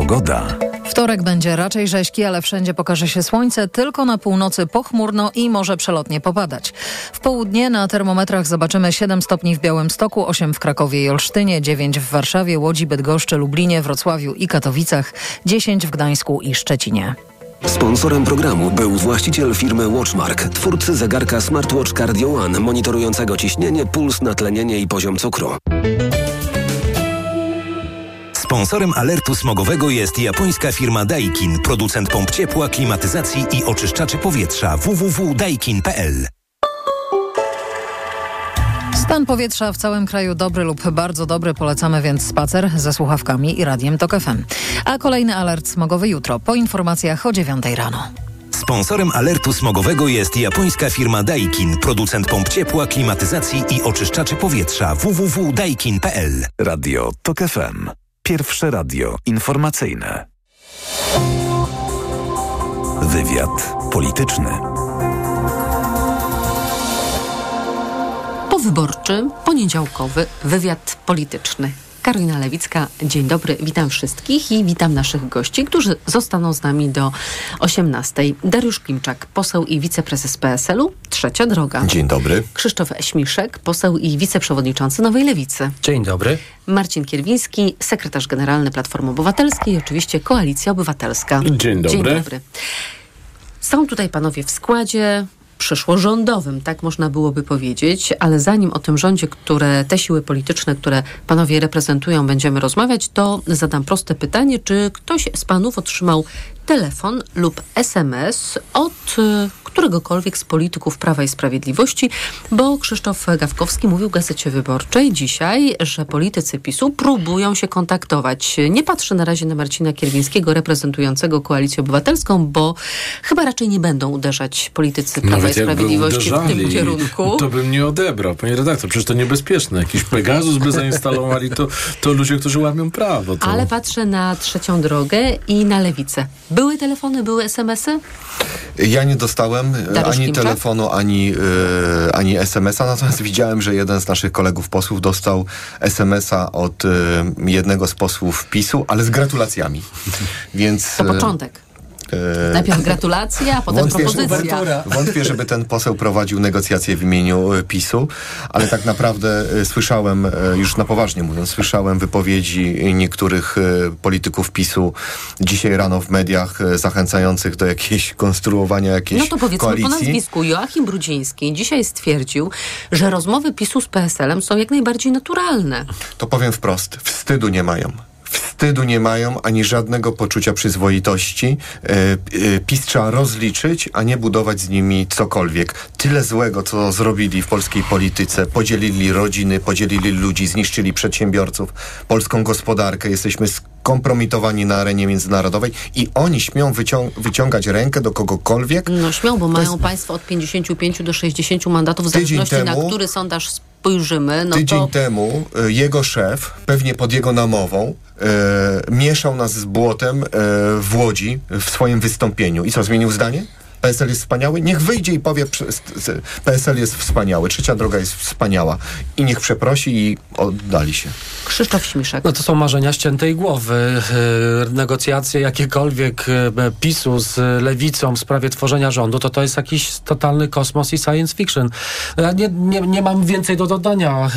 Pogoda. Wtorek będzie raczej rzeźki, ale wszędzie pokaże się słońce, tylko na północy pochmurno i może przelotnie popadać. W południe na termometrach zobaczymy 7 stopni w Białymstoku, 8 w Krakowie i Olsztynie, 9 w Warszawie, Łodzi, Bydgoszczy, Lublinie, Wrocławiu i Katowicach, 10 w Gdańsku i Szczecinie. Sponsorem programu był właściciel firmy Watchmark, twórcy zegarka Smartwatch Cardio One, monitorującego ciśnienie, puls, natlenienie i poziom cukru. Sponsorem alertu smogowego jest japońska firma Daikin, producent pomp ciepła, klimatyzacji i oczyszczaczy powietrza www.daikin.pl. Stan powietrza w całym kraju dobry lub bardzo dobry. Polecamy więc spacer ze słuchawkami i radiem TOK FM. A kolejny alert smogowy jutro po informacjach o 9 rano. Sponsorem alertu smogowego jest japońska firma Daikin, producent pomp ciepła, klimatyzacji i oczyszczaczy powietrza www.daikin.pl. Radio TOK FM. Pierwsze radio informacyjne. Wywiad polityczny. Powyborczy, poniedziałkowy wywiad polityczny. Karolina Lewicka, dzień dobry, witam wszystkich i witam naszych gości, którzy zostaną z nami do 18. Dariusz Klimczak, poseł i wiceprezes PSL-u, Trzecia Droga. Dzień dobry. Krzysztof Śmiszek, poseł i wiceprzewodniczący Nowej Lewicy. Dzień dobry. Marcin Kierwiński, sekretarz generalny Platformy Obywatelskiej i oczywiście Koalicja Obywatelska. Dzień dobry. Dzień dobry. Są tutaj panowie w składzie przyszłorządowym, tak można byłoby powiedzieć, ale zanim o tym rządzie, które te siły polityczne, które panowie reprezentują, będziemy rozmawiać, to zadam proste pytanie, czy ktoś z panów otrzymał telefon lub SMS od y, któregokolwiek z polityków Prawa i Sprawiedliwości, bo Krzysztof Gawkowski mówił w Gazecie Wyborczej dzisiaj, że politycy PiSu próbują się kontaktować. Nie patrzę na razie na Marcina Kierwińskiego reprezentującego Koalicję Obywatelską, bo chyba raczej nie będą uderzać politycy Prawa Nawet i Sprawiedliwości w tym kierunku. To bym nie odebrał, panie redaktor. Przecież to niebezpieczne. Jakiś Pegasus by zainstalowali, to, to ludzie, którzy łamią prawo. To... Ale patrzę na trzecią drogę i na lewicę. Były telefony, były SMS-y? Ja nie dostałem e, Dariusz ani Klimczak? telefonu, ani, e, ani SMS-a, natomiast widziałem, że jeden z naszych kolegów posłów dostał SMS-a od e, jednego z posłów PiSu, ale z gratulacjami. Więc To początek. E, Najpierw gratulacje, a potem Wątpię, że- propozycja. Wątpię, żeby ten poseł prowadził negocjacje w imieniu e, PiSu, ale tak naprawdę e, słyszałem, już na poważnie mówiąc, słyszałem wypowiedzi niektórych polityków PiSu dzisiaj rano w mediach zachęcających do jakiejś konstruowania jakiejś No to powiedzmy po koalicji. nazwisku. Joachim Brudziński dzisiaj stwierdził, że rozmowy PiSu z PSL-em są jak najbardziej naturalne. To powiem wprost, wstydu nie mają. Wstydu nie mają ani żadnego poczucia przyzwoitości. E, e, PiS trzeba rozliczyć, a nie budować z nimi cokolwiek. Tyle złego, co zrobili w polskiej polityce. Podzielili rodziny, podzielili ludzi, zniszczyli przedsiębiorców, polską gospodarkę. Jesteśmy skompromitowani na arenie międzynarodowej i oni śmią wycią- wyciągać rękę do kogokolwiek. No śmiał, bo mają jest- państwo od 55 do 60 mandatów, w zależności na temu- który sondaż spojrzymy. No Tydzień to temu e, jego szef, pewnie pod jego namową, e, mieszał nas z błotem e, w Łodzi w swoim wystąpieniu. I co, zmienił zdanie? PSL jest wspaniały? Niech wyjdzie i powie, PSL jest wspaniały, trzecia droga jest wspaniała. I niech przeprosi i oddali się. Krzysztof Śmiszek. No to są marzenia ściętej głowy. Yy, Negocjacje jakiekolwiek yy, PiSu z lewicą w sprawie tworzenia rządu, to to jest jakiś totalny kosmos i science fiction. Ja nie, nie, nie mam więcej do dodania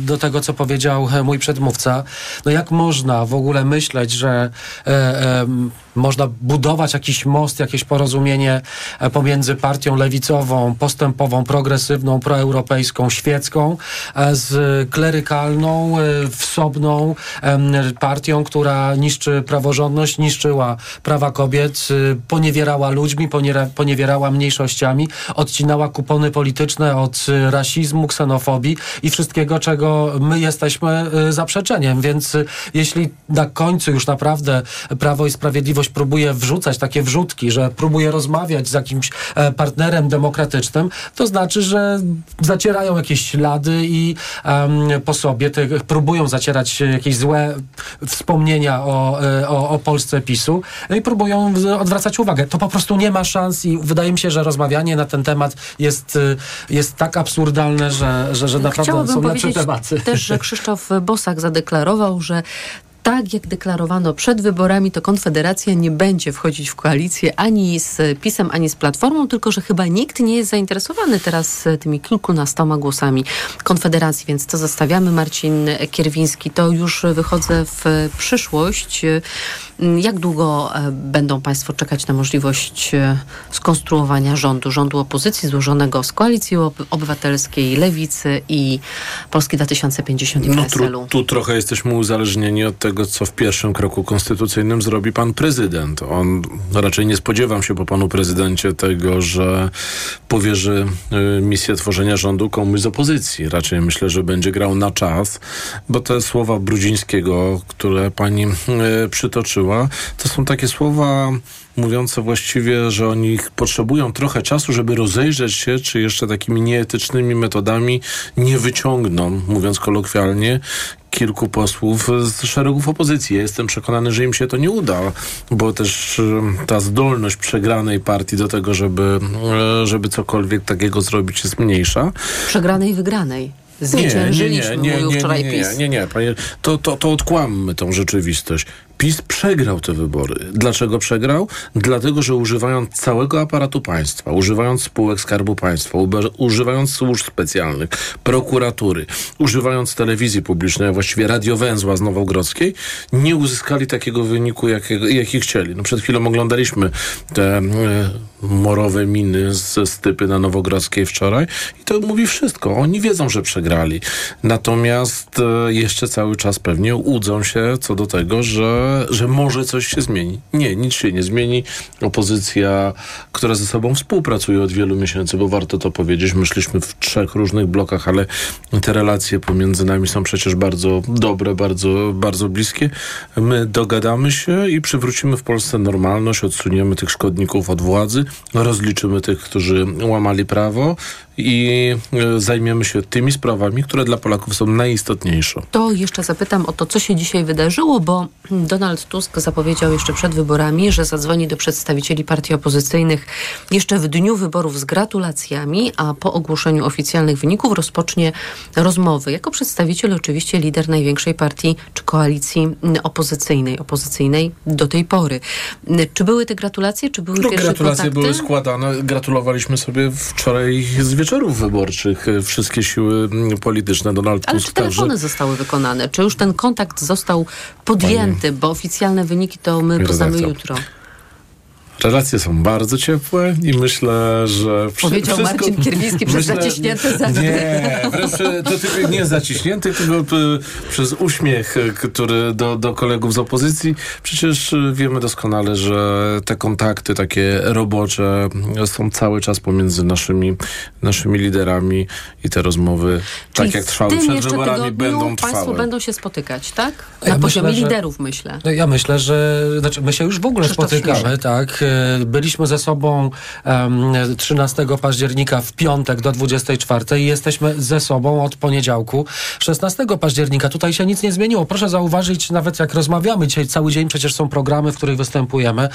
do tego, co powiedział e, mój przedmówca. No jak można w ogóle myśleć, że e, można budować jakiś most, jakieś porozumienie e, pomiędzy partią lewicową, postępową, progresywną, proeuropejską, świecką, e, z klerykalną, e, wsobną partią, która niszczy praworządność, niszczyła prawa kobiet, poniewierała ludźmi, poniewierała mniejszościami, odcinała kupony polityczne od rasizmu, ksenofobii i wszystkiego, czego my jesteśmy zaprzeczeniem. Więc jeśli na końcu już naprawdę Prawo i Sprawiedliwość próbuje wrzucać takie wrzutki, że próbuje rozmawiać z jakimś e, partnerem demokratycznym, to znaczy, że zacierają jakieś ślady i em, po sobie te, próbują zacierać jakieś złe wspomnienia o, e, o, o Polsce PiSu no i próbują odwracać uwagę. To po prostu nie ma szans i wydaje mi się, że rozmawianie na ten temat jest, y, jest tak absurdalne, że, że, że naprawdę Chciałabym są lepsze tematy. też, że Krzysztof Bosak zadeklarował, że tak jak deklarowano przed wyborami, to Konfederacja nie będzie wchodzić w koalicję ani z PiSem, ani z Platformą, tylko że chyba nikt nie jest zainteresowany teraz e, tymi kilkunastoma głosami Konfederacji, więc to zostawiamy. Marcin Kierwiński, to już wychodzę w przyszłość. Jak długo e, będą Państwo czekać na możliwość e, skonstruowania rządu, rządu opozycji złożonego z Koalicji Obywatelskiej, Lewicy i Polski 2050 i no, PSL-u? Tu, tu trochę jesteśmy uzależnieni od tego, co w pierwszym kroku konstytucyjnym zrobi pan prezydent. On raczej nie spodziewam się po panu prezydencie tego, że powierzy y, misję tworzenia rządu komuś z opozycji. Raczej myślę, że będzie grał na czas, bo te słowa Brudzińskiego, które pani y, przytoczyła, to są takie słowa mówiące właściwie, że oni potrzebują trochę czasu, żeby rozejrzeć się, czy jeszcze takimi nieetycznymi metodami nie wyciągną, mówiąc kolokwialnie, kilku posłów z szeregów opozycji. Ja jestem przekonany, że im się to nie uda, bo też ta zdolność przegranej partii do tego, żeby, e, żeby cokolwiek takiego zrobić jest mniejsza. Przegranej i wygranej. Zwyciężyliśmy, nie, nie, nie, nie, wczoraj nie, PiS. Nie, nie, nie, to, to, to odkłammy tą rzeczywistość. PiS przegrał te wybory. Dlaczego przegrał? Dlatego, że używając całego aparatu państwa, używając spółek Skarbu Państwa, używając służb specjalnych, prokuratury, używając telewizji publicznej, a właściwie radiowęzła z Nowogrodzkiej, nie uzyskali takiego wyniku, jaki, jaki chcieli. No przed chwilą oglądaliśmy te e, morowe miny ze stypy na Nowogrodzkiej wczoraj i to mówi wszystko. Oni wiedzą, że przegrali. Natomiast e, jeszcze cały czas pewnie łudzą się co do tego, że że może coś się zmieni. Nie, nic się nie zmieni. Opozycja, która ze sobą współpracuje od wielu miesięcy, bo warto to powiedzieć, myśleliśmy w trzech różnych blokach, ale te relacje pomiędzy nami są przecież bardzo dobre, bardzo, bardzo bliskie. My dogadamy się i przywrócimy w Polsce normalność, odsuniemy tych szkodników od władzy, rozliczymy tych, którzy łamali prawo i e, zajmiemy się tymi sprawami, które dla Polaków są najistotniejsze. To jeszcze zapytam o to, co się dzisiaj wydarzyło, bo Donald Tusk zapowiedział jeszcze przed wyborami, że zadzwoni do przedstawicieli partii opozycyjnych jeszcze w dniu wyborów z gratulacjami, a po ogłoszeniu oficjalnych wyników rozpocznie rozmowy. Jako przedstawiciel oczywiście lider największej partii czy koalicji opozycyjnej, opozycyjnej do tej pory. Czy były te gratulacje, czy były no, pierwsze Gratulacje kontakty? były składane. Gratulowaliśmy sobie wczoraj z wieczorów wyborczych e, wszystkie siły mm, polityczne. Donald Ale Tusk czy telefony także... zostały wykonane? Czy już ten kontakt został podjęty? Panie, bo oficjalne wyniki to my poznamy jutro. Relacje są bardzo ciepłe i myślę, że... Powiedział wszystko, Marcin Kierwiński przez myślę, zaciśnięte zęby. Nie, to tylko nie zaciśnięty, tylko przez uśmiech, który do, do kolegów z opozycji. Przecież wiemy doskonale, że te kontakty takie robocze są cały czas pomiędzy naszymi, naszymi liderami i te rozmowy, Czyli tak jak trwały przed wyborami, będą trwały. Państwo będą się spotykać, tak? Na ja poziomie myślę, liderów, myślę. Ja myślę, że znaczy my się już w ogóle Krzysztof spotykamy, tak? Byliśmy ze sobą 13 października w piątek do 24 i jesteśmy ze sobą od poniedziałku 16 października. Tutaj się nic nie zmieniło. Proszę zauważyć, nawet jak rozmawiamy dzisiaj cały dzień, przecież są programy, w których występujemy.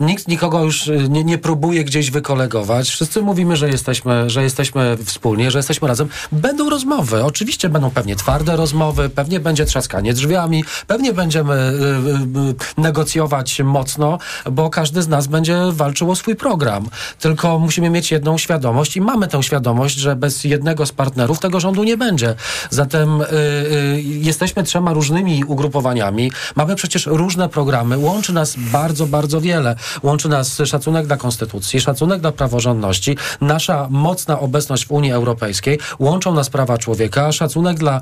Nikt nikogo już y, nie, nie próbuje gdzieś wykolegować. Wszyscy mówimy, że jesteśmy, że jesteśmy wspólnie, że jesteśmy razem. Będą rozmowy. Oczywiście będą pewnie twarde rozmowy, pewnie będzie trzaskanie drzwiami, pewnie będziemy y, y, negocjować mocno, bo każdy z nas będzie będzie walczył o swój program. Tylko musimy mieć jedną świadomość i mamy tę świadomość, że bez jednego z partnerów tego rządu nie będzie. Zatem y, y, jesteśmy trzema różnymi ugrupowaniami. Mamy przecież różne programy. Łączy nas bardzo, bardzo wiele. Łączy nas szacunek dla konstytucji, szacunek dla praworządności, nasza mocna obecność w Unii Europejskiej. Łączą nas prawa człowieka, szacunek dla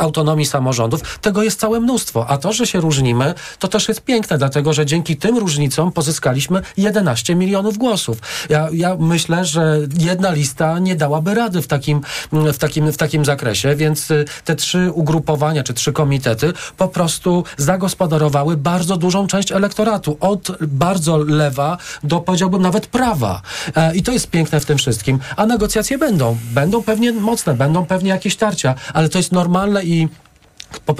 autonomii samorządów. Tego jest całe mnóstwo. A to, że się różnimy, to też jest piękne, dlatego że dzięki tym różnicom pozyskaliśmy 11 milionów głosów. Ja, ja myślę, że jedna lista nie dałaby rady w takim, w, takim, w takim zakresie, więc y, te trzy ugrupowania, czy trzy komitety po prostu zagospodarowały bardzo dużą część elektoratu. Od bardzo lewa do, powiedziałbym, nawet prawa. E, I to jest piękne w tym wszystkim. A negocjacje będą. Będą pewnie mocne, będą pewnie jakieś tarcia, ale to jest normalne i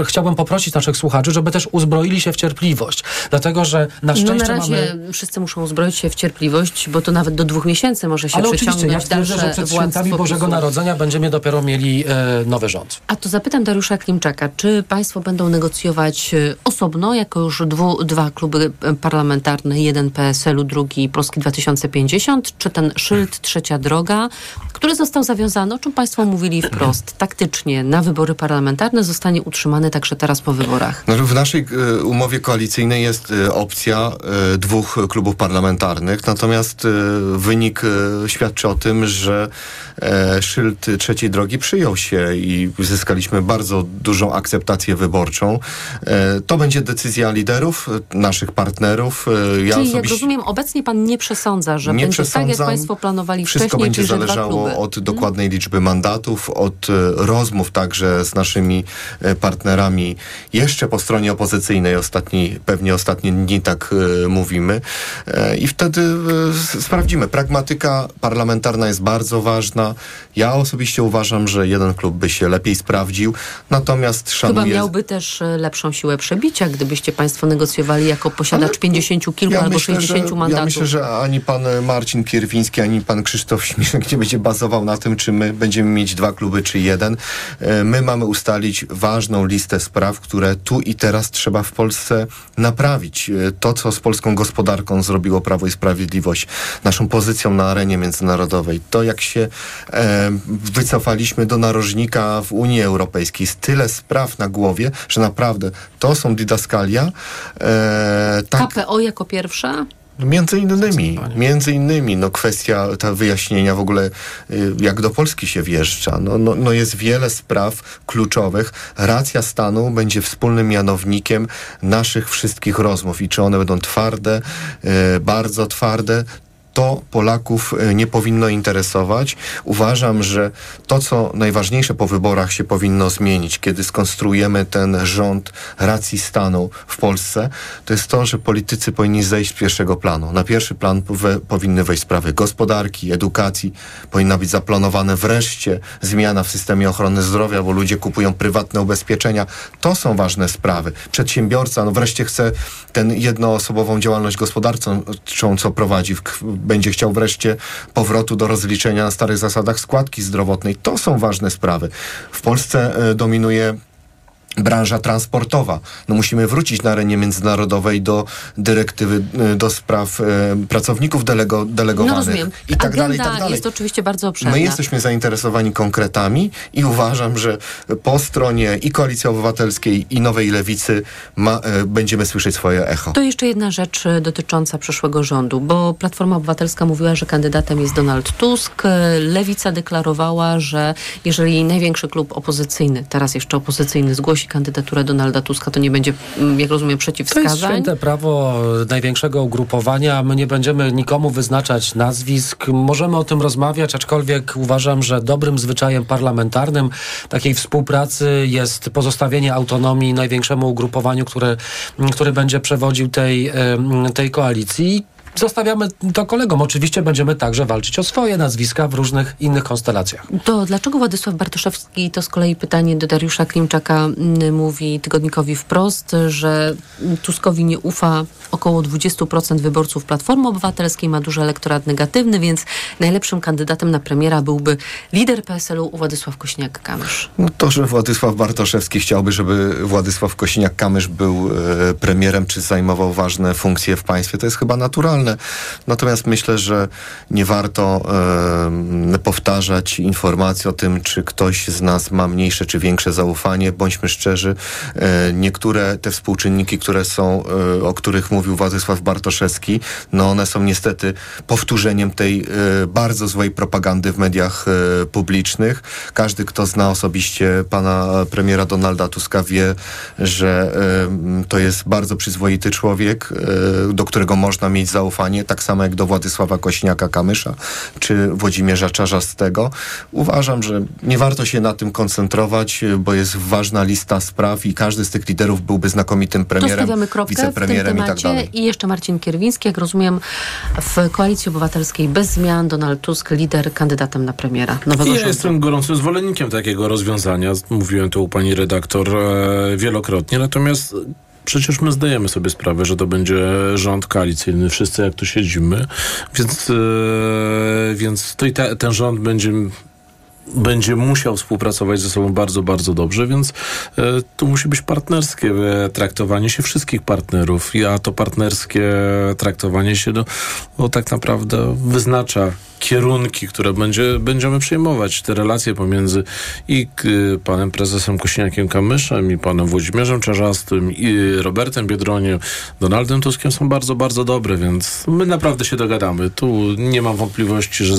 chciałbym poprosić naszych słuchaczy, żeby też uzbroili się w cierpliwość. Dlatego, że na szczęście no na razie mamy... wszyscy muszą uzbroić się w cierpliwość, bo to nawet do dwóch miesięcy może się Ale oczywiście, ja twierdzę, że przed świętami Bożego. Narodzenia będziemy dopiero mieli e, nowy rząd. A to zapytam Dariusza Klimczaka, czy państwo będą negocjować e, osobno, jako już dwu, dwa kluby e, parlamentarne, jeden PSL-u, drugi Polski 2050, czy ten szyld Trzecia Droga, który został zawiązany, o czym państwo mówili wprost, taktycznie na wybory parlamentarne, zostanie utrzymany także teraz po wyborach? No, w naszej e, umowie koalicyjnej jest e, opcja e, dwóch klubów parlamentarnych, natomiast wynik świadczy o tym, że szyld trzeciej drogi przyjął się i zyskaliśmy bardzo dużą akceptację wyborczą. To będzie decyzja liderów, naszych partnerów. Ja Czyli jak rozumiem, obecnie pan nie przesądza, że nie będzie tak, jak państwo planowali Wszystko wcześniej, będzie zależało od dokładnej liczby mandatów, od rozmów także z naszymi e, partnerami jeszcze po stronie opozycyjnej. Ostatni, pewnie ostatnie dni tak e, mówimy. E, I wtedy e, sprawdzimy. Pragmatyka parlamentarna jest bardzo ważna. Ja osobiście uważam, że jeden klub by się lepiej sprawdził. Natomiast Chyba szanuję... miałby też lepszą siłę przebicia, gdybyście państwo negocjowali jako posiadacz 50 kilku albo 60 że, mandatów. Ja myślę, że ani pan Marcin Kierwiński, ani pan Krzysztof Śmiszek nie będzie bazował na tym, czy my będziemy mieć dwa kluby, czy jeden. My mamy ustalić ważną listę spraw, które tu i teraz trzeba w Polsce naprawić. E, To, co z polską gospodarką zrobiło Prawo i Sprawiedliwość, naszą pozycją na arenie międzynarodowej, to jak się e, wycofaliśmy do narożnika w Unii Europejskiej, jest tyle spraw na głowie, że naprawdę to są didaskalia. E, tak, KPO jako pierwsza? Między innymi, między innymi, no kwestia ta wyjaśnienia w ogóle, y, jak do Polski się wjeżdża. No, no, no jest wiele spraw kluczowych. Racja stanu będzie wspólnym mianownikiem naszych wszystkich rozmów i czy one będą twarde, y, bardzo twarde, to Polaków e, nie powinno interesować. Uważam, że to, co najważniejsze po wyborach się powinno zmienić, kiedy skonstruujemy ten rząd racji stanu w Polsce, to jest to, że politycy powinni zejść z pierwszego planu. Na pierwszy plan we, powinny wejść sprawy gospodarki, edukacji. Powinna być zaplanowana wreszcie zmiana w systemie ochrony zdrowia, bo ludzie kupują prywatne ubezpieczenia. To są ważne sprawy. Przedsiębiorca, no wreszcie chce ten jednoosobową działalność gospodarczą, co prowadzi, w, będzie chciał wreszcie powrotu do rozliczenia na starych zasadach składki zdrowotnej. To są ważne sprawy. W Polsce e, dominuje branża transportowa. No musimy wrócić na arenie międzynarodowej do dyrektywy y, do spraw y, pracowników delego, No delegowanych rozumiem. i tak Agenda dalej, i tak dalej. jest oczywiście bardzo obszerna. My jesteśmy zainteresowani konkretami i uważam, że po stronie i Koalicji Obywatelskiej i Nowej Lewicy ma, y, będziemy słyszeć swoje echo. To jeszcze jedna rzecz e, dotycząca przyszłego rządu, bo Platforma Obywatelska mówiła, że kandydatem jest Donald Tusk. E, Lewica deklarowała, że jeżeli największy klub opozycyjny, teraz jeszcze opozycyjny, zgłosi kandydaturę Donalda Tuska, to nie będzie, mm, jak rozumiem, To jest przeciwwskazań. święte prawo największego ugrupowania. My nie będziemy nikomu wyznaczać nazwisk. Możemy o tym rozmawiać, aczkolwiek uważam, że dobrym zwyczajem parlamentarnym takiej współpracy jest pozostawienie autonomii największemu ugrupowaniu, które, które będzie przewodził tej, tej koalicji. Zostawiamy to kolegom. Oczywiście będziemy także walczyć o swoje nazwiska w różnych innych konstelacjach. To dlaczego Władysław Bartoszewski, to z kolei pytanie do Dariusza Klimczaka, mm, mówi tygodnikowi wprost, że Tuskowi nie ufa około 20% wyborców Platformy Obywatelskiej, ma duży elektorat negatywny, więc najlepszym kandydatem na premiera byłby lider PSL-u Władysław Kośniak-Kamysz. No to, że Władysław Bartoszewski chciałby, żeby Władysław Kosiniak-Kamysz był e, premierem, czy zajmował ważne funkcje w państwie, to jest chyba naturalne. Natomiast myślę, że nie warto e, powtarzać informacji o tym, czy ktoś z nas ma mniejsze czy większe zaufanie. Bądźmy szczerzy, e, niektóre te współczynniki, które są, e, o których mówił Władysław Bartoszewski, no one są niestety powtórzeniem tej e, bardzo złej propagandy w mediach e, publicznych. Każdy, kto zna osobiście pana premiera Donalda Tuska wie, że to jest bardzo przyzwoity człowiek, e, do którego można mieć zaufanie zaufanie, tak samo jak do Władysława Kośniaka-Kamysza czy Włodzimierza Czarzastego. Uważam, że nie warto się na tym koncentrować, bo jest ważna lista spraw i każdy z tych liderów byłby znakomitym premierem, wicepremierem i tak dalej. I jeszcze Marcin Kierwiński, jak rozumiem, w Koalicji Obywatelskiej bez zmian Donald Tusk, lider kandydatem na premiera nowego Ja rządu. jestem gorącym zwolennikiem takiego rozwiązania. Mówiłem to u pani redaktor e, wielokrotnie. Natomiast przecież my zdajemy sobie sprawę, że to będzie rząd koalicyjny. Wszyscy jak tu siedzimy. Więc, e, więc to i ten rząd będzie będzie musiał współpracować ze sobą bardzo, bardzo dobrze, więc e, tu musi być partnerskie e, traktowanie się wszystkich partnerów, a to partnerskie traktowanie się no, no, tak naprawdę wyznacza kierunki, które będzie, będziemy przyjmować. Te relacje pomiędzy i panem prezesem Kośniakiem Kamyszem i panem Włodzimierzem Czarzastym i Robertem Biedroniem, Donaldem Tuskiem są bardzo, bardzo dobre, więc my naprawdę się dogadamy. Tu nie mam wątpliwości, że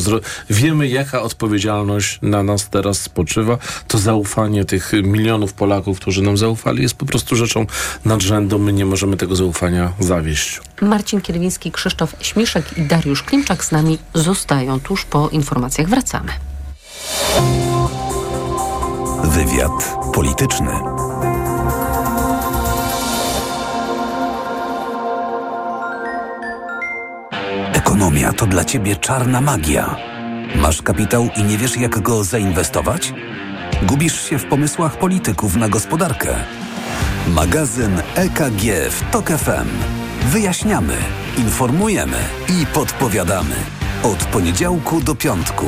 wiemy, jaka odpowiedzialność na nas teraz spoczywa. To zaufanie tych milionów Polaków, którzy nam zaufali, jest po prostu rzeczą nadrzędną. My nie możemy tego zaufania zawieść. Marcin Kierwiński, Krzysztof Śmiszek i Dariusz Klimczak z nami zostają. Tuż po informacjach wracamy. Wywiad polityczny. Ekonomia to dla ciebie czarna magia. Masz kapitał i nie wiesz, jak go zainwestować? Gubisz się w pomysłach polityków na gospodarkę. Magazyn EKG w TOK FM. Wyjaśniamy, informujemy i podpowiadamy. Od poniedziałku do piątku,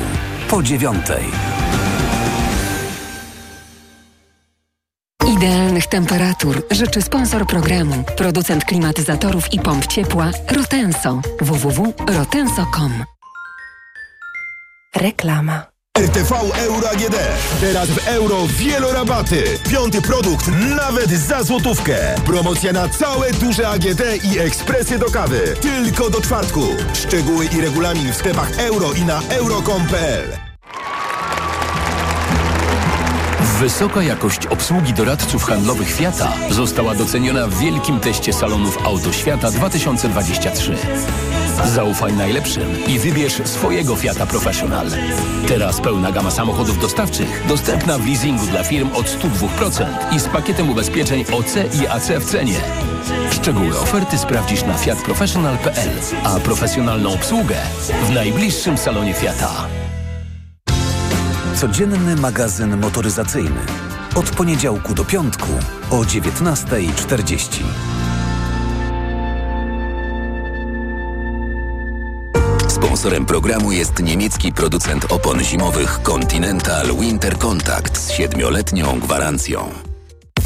po dziewiątej. Idealnych temperatur życzy sponsor programu, producent klimatyzatorów i pomp ciepła Rotenso. www.rotenso.com Reklama. RTV Euro AGD. Teraz w euro wielorabaty. Piąty produkt nawet za złotówkę. Promocja na całe duże AGD i ekspresy do kawy. Tylko do czwartku. Szczegóły i regulamin w sklepach euro i na euro.com.pl. Wysoka jakość obsługi doradców handlowych Fiata została doceniona w wielkim teście salonów Auto Świata 2023. Zaufaj najlepszym i wybierz swojego Fiata Professional. Teraz pełna gama samochodów dostawczych dostępna w leasingu dla firm od 102% i z pakietem ubezpieczeń OC i AC w cenie. Szczegóły oferty sprawdzisz na fiatprofessional.pl, a profesjonalną obsługę w najbliższym salonie Fiata. Codzienny magazyn motoryzacyjny. Od poniedziałku do piątku o 19.40. Sponsorem programu jest niemiecki producent opon zimowych Continental Winter Contact z siedmioletnią gwarancją.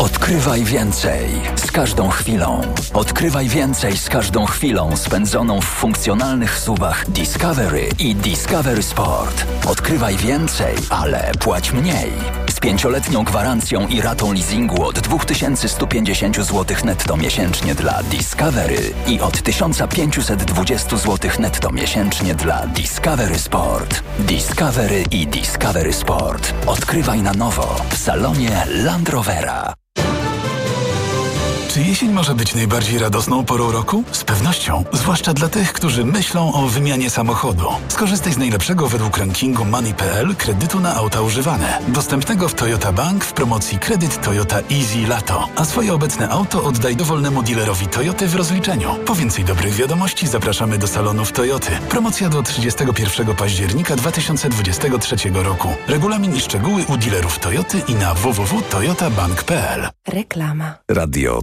Odkrywaj więcej z każdą chwilą. Odkrywaj więcej z każdą chwilą spędzoną w funkcjonalnych suwach Discovery i Discovery Sport. Odkrywaj więcej, ale płać mniej. Z pięcioletnią gwarancją i ratą leasingu od 2150 zł netto miesięcznie dla Discovery i od 1520 zł netto miesięcznie dla Discovery Sport. Discovery i Discovery Sport. Odkrywaj na nowo w salonie Land Rovera. Czy jesień może być najbardziej radosną porą roku? Z pewnością, zwłaszcza dla tych, którzy myślą o wymianie samochodu. Skorzystaj z najlepszego według rankingu Money.pl kredytu na auta używane. Dostępnego w Toyota Bank w promocji kredyt Toyota Easy Lato. A swoje obecne auto oddaj dowolnemu dealerowi Toyoty w rozliczeniu. Po więcej dobrych wiadomości zapraszamy do salonów Toyoty. Promocja do 31 października 2023 roku. Regulamin i szczegóły u dealerów Toyoty i na www.toyotabank.pl. Reklama. Radio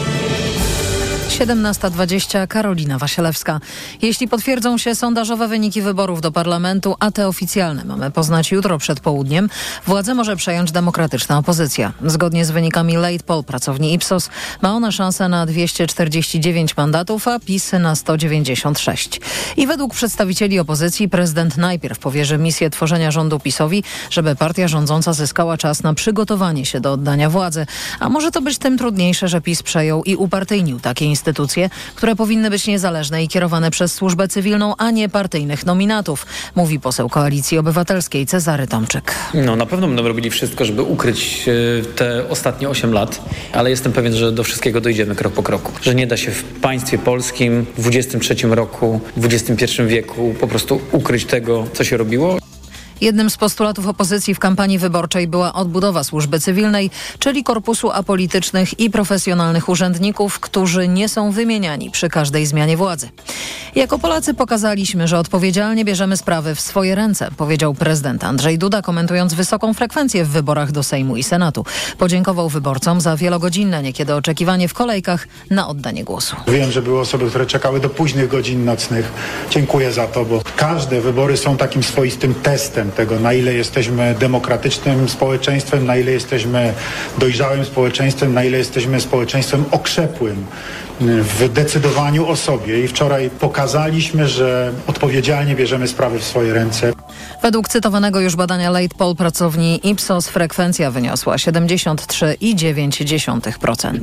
17.20 Karolina Wasielewska. Jeśli potwierdzą się sondażowe wyniki wyborów do parlamentu, a te oficjalne mamy poznać jutro przed południem, władzę może przejąć demokratyczna opozycja. Zgodnie z wynikami late poll pracowni Ipsos ma ona szansę na 249 mandatów, a PiS na 196. I według przedstawicieli opozycji prezydent najpierw powierzy misję tworzenia rządu PiSowi, żeby partia rządząca zyskała czas na przygotowanie się do oddania władzy. A może to być tym trudniejsze, że PiS przejął i upartyjnił takie instytucje instytucje, które powinny być niezależne i kierowane przez służbę cywilną, a nie partyjnych nominatów, mówi poseł Koalicji Obywatelskiej Cezary Tomczyk. No na pewno będą robili wszystko, żeby ukryć e, te ostatnie 8 lat, ale jestem pewien, że do wszystkiego dojdziemy krok po kroku. Że nie da się w państwie polskim w XXIII roku, w XXI wieku po prostu ukryć tego, co się robiło. Jednym z postulatów opozycji w kampanii wyborczej była odbudowa służby cywilnej, czyli korpusu apolitycznych i profesjonalnych urzędników, którzy nie są wymieniani przy każdej zmianie władzy. Jako Polacy pokazaliśmy, że odpowiedzialnie bierzemy sprawy w swoje ręce, powiedział prezydent Andrzej Duda, komentując wysoką frekwencję w wyborach do Sejmu i Senatu. Podziękował wyborcom za wielogodzinne niekiedy oczekiwanie w kolejkach na oddanie głosu. Wiem, że były osoby, które czekały do późnych godzin nocnych. Dziękuję za to, bo każde wybory są takim swoistym testem tego, na ile jesteśmy demokratycznym społeczeństwem, na ile jesteśmy dojrzałym społeczeństwem, na ile jesteśmy społeczeństwem okrzepłym w decydowaniu o sobie i wczoraj pokazaliśmy, że odpowiedzialnie bierzemy sprawy w swoje ręce. Według cytowanego już badania Late Poll pracowni Ipsos frekwencja wyniosła 73,9%.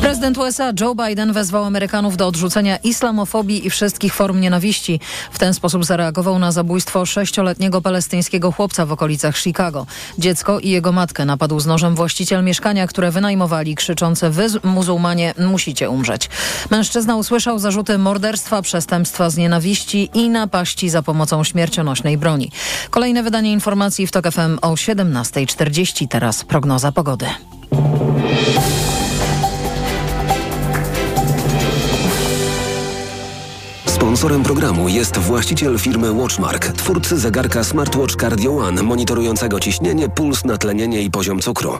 Prezydent USA Joe Biden wezwał Amerykanów do odrzucenia islamofobii i wszystkich form nienawiści. W ten sposób zareagował na zabójstwo sześcioletniego palestyńskiego chłopca w okolicach Chicago. Dziecko i jego matkę napadł z nożem właściciel mieszkania, które wynajmowali krzyczące wy muzułmanie musicie umrzeć. Mężczyzna usłyszał zarzuty morderstwa, przestępstwa z nienawiści i napaści za pomocą śmiercionośnej broni. Kolejne wydanie informacji w TOK FM o 17.40. Teraz prognoza pogody. Sponsorem programu jest właściciel firmy Watchmark, twórcy zegarka Smartwatch Cardio One, monitorującego ciśnienie, puls, natlenienie i poziom cukru.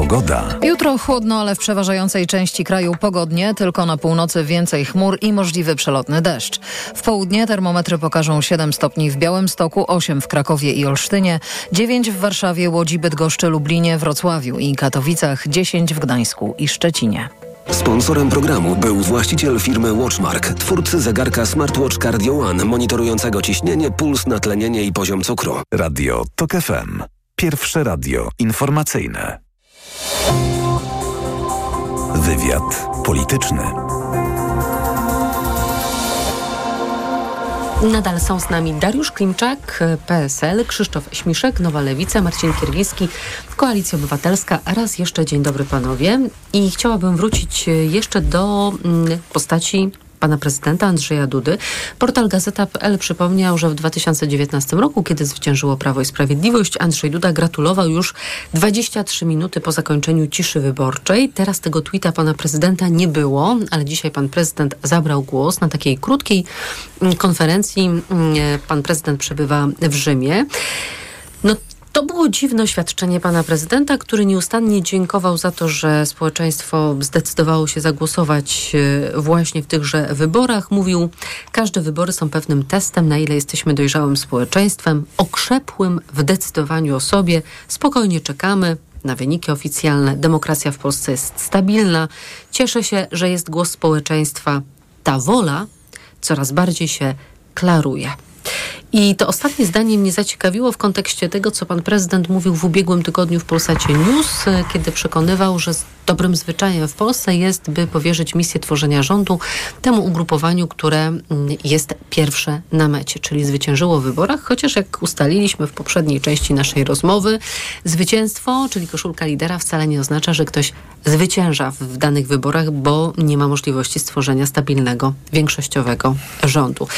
Pogoda. Jutro chłodno, ale w przeważającej części kraju pogodnie, tylko na północy więcej chmur i możliwy przelotny deszcz. W południe termometry pokażą 7 stopni w Białymstoku, 8 w Krakowie i Olsztynie, 9 w Warszawie, Łodzi, Bydgoszczy, Lublinie, Wrocławiu i Katowicach, 10 w Gdańsku i Szczecinie. Sponsorem programu był właściciel firmy Watchmark, twórcy zegarka Smartwatch Cardio One, monitorującego ciśnienie, puls, natlenienie i poziom cukru. Radio TOK FM. Pierwsze radio informacyjne. Wywiad polityczny. Nadal są z nami Dariusz Klimczak, PSL, Krzysztof Śmiszek, Nowa Lewica, Marcin Kierwiński, Koalicja Obywatelska. Raz jeszcze dzień dobry panowie. I chciałabym wrócić jeszcze do mm, postaci pana prezydenta Andrzeja Dudy. Portal Gazeta.pl przypomniał, że w 2019 roku, kiedy zwyciężyło Prawo i Sprawiedliwość, Andrzej Duda gratulował już 23 minuty po zakończeniu ciszy wyborczej. Teraz tego tweeta pana prezydenta nie było, ale dzisiaj pan prezydent zabrał głos na takiej krótkiej mm, konferencji. Mm, pan prezydent przebywa w Rzymie. No to było dziwne oświadczenie pana prezydenta, który nieustannie dziękował za to, że społeczeństwo zdecydowało się zagłosować e, właśnie w tychże wyborach. Mówił, każde wybory są pewnym testem, na ile jesteśmy dojrzałym społeczeństwem, okrzepłym w decydowaniu o sobie. Spokojnie czekamy na wyniki oficjalne. Demokracja w Polsce jest stabilna. Cieszę się, że jest głos społeczeństwa. Ta wola coraz bardziej się klaruje. I to ostatnie zdanie mnie zaciekawiło w kontekście tego, co pan prezydent mówił w ubiegłym tygodniu w Polsacie News, kiedy przekonywał, że dobrym zwyczajem w Polsce jest, by powierzyć misję tworzenia rządu temu ugrupowaniu, które mm, jest pierwsze na mecie, czyli zwyciężyło w wyborach, chociaż jak ustaliliśmy w poprzedniej części naszej rozmowy, zwycięstwo, czyli koszulka lidera wcale nie oznacza, że ktoś zwycięża w danych wyborach, bo nie ma możliwości stworzenia stabilnego, większościowego rządu.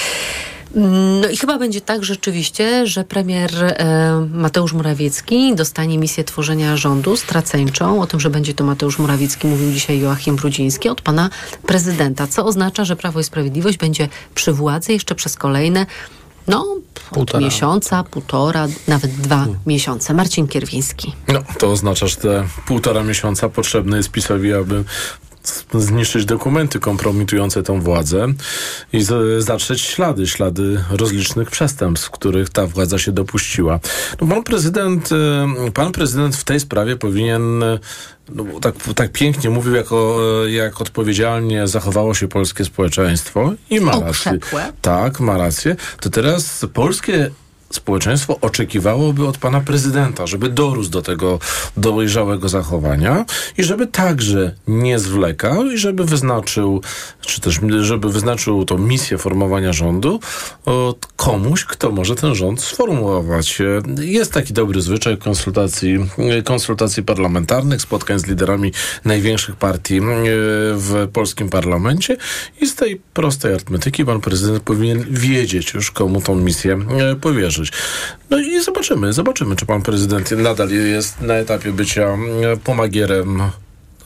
No i chyba będzie tak rzeczywiście, że premier e, Mateusz Morawiecki dostanie misję tworzenia rządu straceńczą. O tym, że będzie to Mateusz Morawiecki, mówił dzisiaj Joachim Brudziński od pana prezydenta, co oznacza, że Prawo i Sprawiedliwość będzie przy władzy jeszcze przez kolejne no, od miesiąca, półtora, nawet dwa hmm. miesiące. Marcin Kierwiński. No, to oznacza, że te półtora miesiąca potrzebne jest PiSowi, aby zniszczyć dokumenty kompromitujące tą władzę i zatrzeć ślady, ślady rozlicznych przestępstw, których ta władza się dopuściła. No, pan prezydent, e, pan prezydent w tej sprawie powinien e, no, tak, tak pięknie mówił, jako, e, jak odpowiedzialnie zachowało się polskie społeczeństwo i ma rację. Tak, ma rację. To teraz polskie społeczeństwo oczekiwałoby od pana prezydenta, żeby dorósł do tego dojrzałego zachowania i żeby także nie zwlekał i żeby wyznaczył, czy też żeby wyznaczył tą misję formowania rządu komuś, kto może ten rząd sformułować. Jest taki dobry zwyczaj konsultacji, konsultacji parlamentarnych, spotkań z liderami największych partii e, w polskim parlamencie i z tej prostej arytmetyki pan prezydent powinien wiedzieć już, komu tą misję e, No i zobaczymy, zobaczymy, czy pan prezydent nadal jest na etapie bycia e, pomagierem.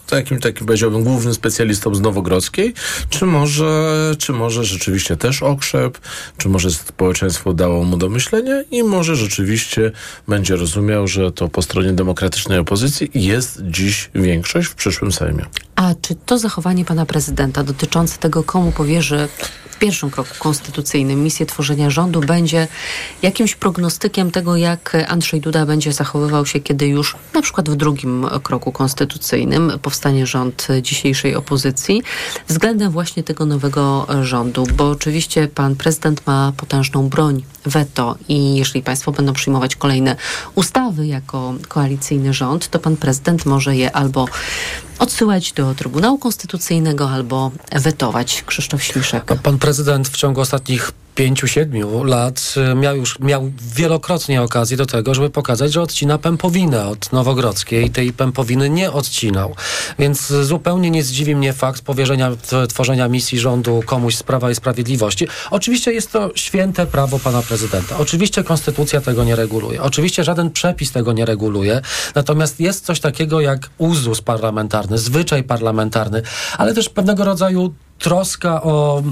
Takim, takim powiedziałbym, głównym specjalistą z Nowogrodzkiej, czy może, czy może rzeczywiście też okrzep, czy może społeczeństwo dało mu do myślenia? I może rzeczywiście będzie rozumiał, że to po stronie demokratycznej opozycji jest dziś większość w przyszłym Sejmie. A czy to zachowanie pana prezydenta dotyczące tego, komu powierzy w pierwszym kroku konstytucyjnym misję tworzenia rządu będzie jakimś prognostykiem tego, jak Andrzej Duda będzie zachowywał się, kiedy już na przykład w drugim kroku konstytucyjnym powstanie rząd dzisiejszej opozycji względem właśnie tego nowego rządu, bo oczywiście pan prezydent ma potężną broń weto i jeżeli państwo będą przyjmować kolejne ustawy jako koalicyjny rząd, to pan prezydent może je albo odsyłać do Trybunału Konstytucyjnego albo wetować. Krzysztof Śmiszek. Pan prezydent w ciągu ostatnich pięciu, siedmiu lat y, miał już miał wielokrotnie okazję do tego, żeby pokazać, że odcina pępowinę od Nowogrodzkiej i tej pępowiny nie odcinał. Więc zupełnie nie zdziwi mnie fakt powierzenia tworzenia misji rządu komuś z Prawa i Sprawiedliwości. Oczywiście jest to święte prawo pana prezydenta. Oczywiście konstytucja tego nie reguluje. Oczywiście żaden przepis tego nie reguluje. Natomiast jest coś takiego jak uzus parlamentarny, zwyczaj parlamentarny, ale też pewnego rodzaju troska o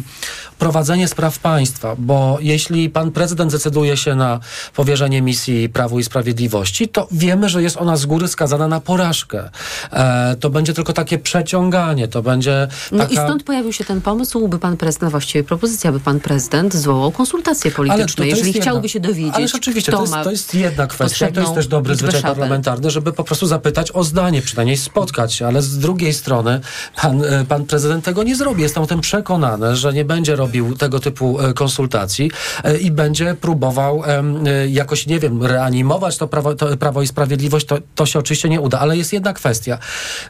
prowadzenie spraw państwa, bo jeśli pan prezydent decyduje się na powierzenie misji Prawu i Sprawiedliwości, to wiemy, że jest ona z góry skazana na porażkę. E, to będzie tylko takie przeciąganie, to będzie taka... No i stąd pojawił się ten pomysł, by pan prezydent, właściwie propozycja, by pan prezydent zwołał konsultacje polityczne, jeżeli chciałby się dowiedzieć, Ale oczywiście, kto to jest, to jest jedna kwestia, to jest też dobry zwyczaj szapel. parlamentarny, żeby po prostu zapytać o zdanie, przynajmniej spotkać się, ale z drugiej strony pan, e, pan prezydent tego nie zrobi. Jestem o tym przekonany, że nie będzie robił tego typu e, konsultacji e, i będzie próbował e, jakoś, nie wiem, reanimować to Prawo, to prawo i Sprawiedliwość. To, to się oczywiście nie uda, ale jest jedna kwestia.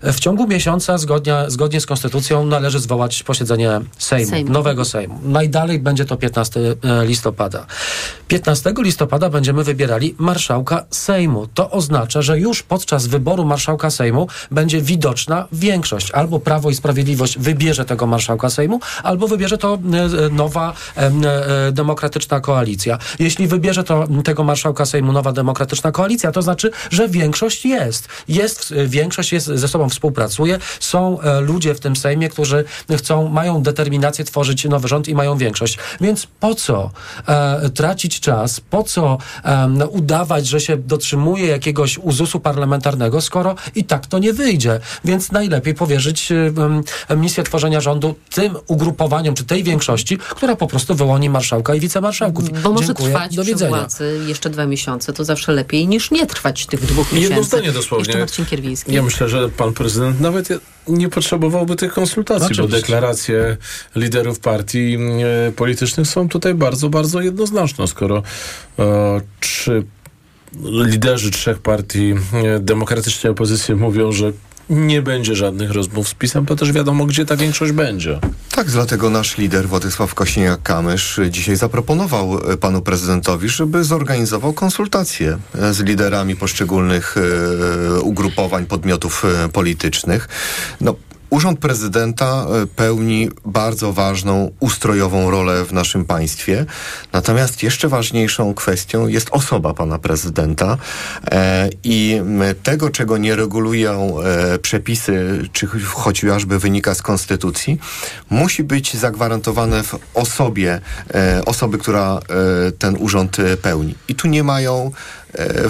W ciągu miesiąca zgodnie, zgodnie z Konstytucją należy zwołać posiedzenie Sejmu, Sejmu. nowego Sejmu. Najdalej będzie to 15 listopada. 15 listopada będziemy wybierali marszałka Sejmu. To oznacza, że już podczas wyboru marszałka Sejmu będzie widoczna większość. Albo Prawo i Sprawiedliwość wybierze tego marszałka Sejmu, albo wybierze to e, nowa e, e, demokratyczna koalicja. Jeśli wybierze to tego marszałka Sejmu nowa demokratyczna koalicja, to znaczy, że większość jest. Jest e, większość jest ze sobą współpracuje. Są e, ludzie w tym Sejmie, którzy chcą, mają determinację tworzyć nowy rząd i mają większość. Więc po co e, tracić czas? Po co e, udawać, że się dotrzymuje jakiegoś uzusu parlamentarnego, skoro i tak to nie wyjdzie? Więc najlepiej powierzyć e, misję tworzenia rządu tym ugrupowaniom, czy tej większości, która po prostu wyłoni marszałka i wicemarszałków. Bo może Dziękuję. trwać Do przy widzenia. władzy jeszcze dwa miesiące, to zawsze lepiej niż nie trwać tych dwóch miesięcy. Jedno zdanie dosłownie. Jeszcze Marcin Kierwiński. Ja myślę, że pan prezydent nawet nie potrzebowałby tych konsultacji, Oczywiście. bo deklaracje liderów partii e, politycznych są tutaj bardzo, bardzo jednoznaczne. Skoro e, trzy liderzy trzech partii e, demokratycznej opozycji mówią, że nie będzie żadnych rozmów z PiSem, to też wiadomo, gdzie ta większość będzie. Tak, dlatego nasz lider Władysław Kośniak-Kamysz dzisiaj zaproponował e, panu prezydentowi, żeby zorganizował konsultacje e, z liderami poszczególnych e, ugrupowań, podmiotów politycznych. No, Urząd prezydenta e, pełni bardzo ważną ustrojową rolę w naszym państwie. Natomiast jeszcze ważniejszą kwestią jest osoba pana prezydenta e, i tego, czego nie regulują e, przepisy, czy ch- chociażby wynika z konstytucji, musi być zagwarantowane w osobie osoby, która ten urząd pełni. I tu nie mają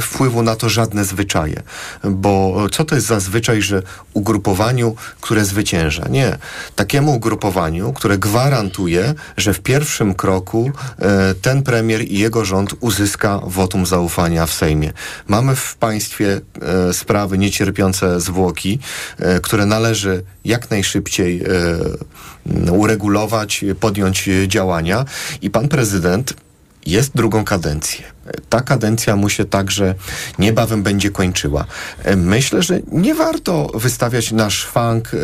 wpływu na to żadne zwyczaje. Bo co to jest za zwyczaj, że ugrupowaniu, które zwycięża? Nie. Takiemu ugrupowaniu, które gwarantuje, że w pierwszym kroku e, ten premier i jego rząd uzyska wotum zaufania w Sejmie. Mamy w państwie e, sprawy niecierpiące zwłoki, e, które należy jak najszybciej e, uregulować, podjąć e, działania i pan prezydent jest drugą kadencję. Ta kadencja mu się także niebawem będzie kończyła. Myślę, że nie warto wystawiać na szwank e,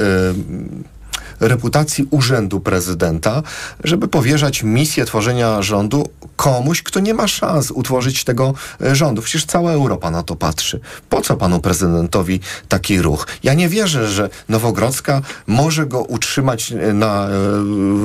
reputacji urzędu prezydenta, żeby powierzać misję tworzenia rządu komuś, kto nie ma szans utworzyć tego e, rządu. Przecież cała Europa na to patrzy. Po co panu prezydentowi taki ruch? Ja nie wierzę, że Nowogrodzka może go utrzymać e, na,